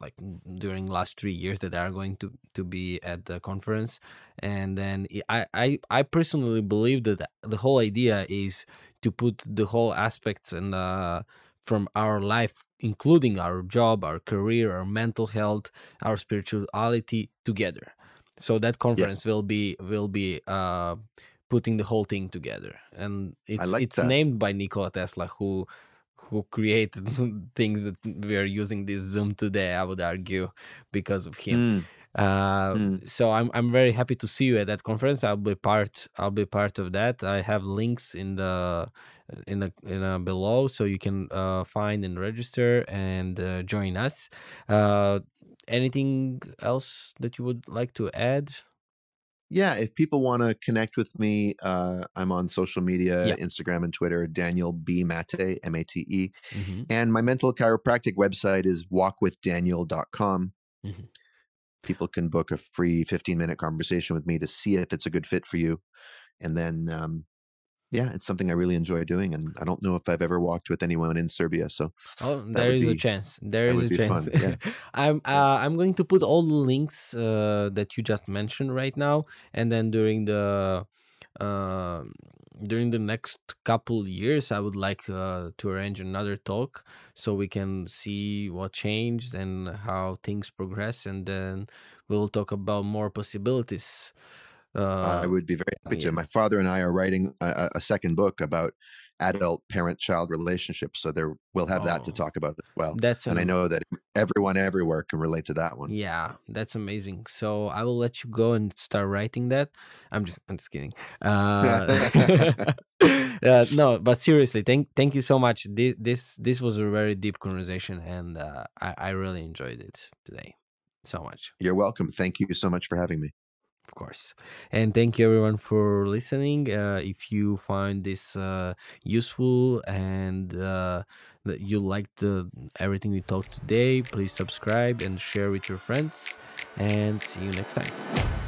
like during last three years that are going to to be at the conference and then i i i personally believe that the whole idea is to put the whole aspects and uh from our life including our job our career our mental health our spirituality together so that conference Yes, will be will be uh putting the whole thing together and it's like it's that. named by nikola tesla who who created things that we are using this Zoom today, I would argue, because of him. Mm, Uh, mm. so I'm I'm very happy to see you at that conference. I'll be part I'll be part of that. I have links in the in the in the below, so you can uh, find and register and uh, join us. Uh, anything else that you would like to add? Yeah, if people want to connect with me, uh, I'm on social media, Yeah. Instagram and Twitter, Daniel B. Mate, M A T E. hmm And my mental chiropractic website is walkwithdaniel.com. Mhm. People can book a free 15 minute conversation with me to see if it's a good fit for you. And then, um, yeah, it's something I really enjoy doing. And I don't know if I've ever walked with anyone in Serbia. So Oh, there is a chance. There is a chance. Yeah. I'm uh, I'm going to put all the links uh, that you just mentioned right now, and then during the uh, during the next couple years, I would like uh, to arrange another talk so we can see what changed and how things progress, and then we'll talk about more possibilities. I Uh, would be very happy to. My father and I are writing a- a second book about adult parent child relationship. So there we'll have that to Oh, talk about as well. that's And I know that everyone everywhere can relate to that one. Yeah, that's amazing. So I will let you go and start writing that. I'm just I'm just kidding. Uh, uh no, but seriously, thank thank you so much. This this this was a very deep conversation and uh I I really enjoyed it today. So much. You're welcome. Thank you so much for having me. Of course. And thank you everyone for listening. Uh if you find this uh useful and uh that you liked everything we talked today, please subscribe and share with your friends and see you next time.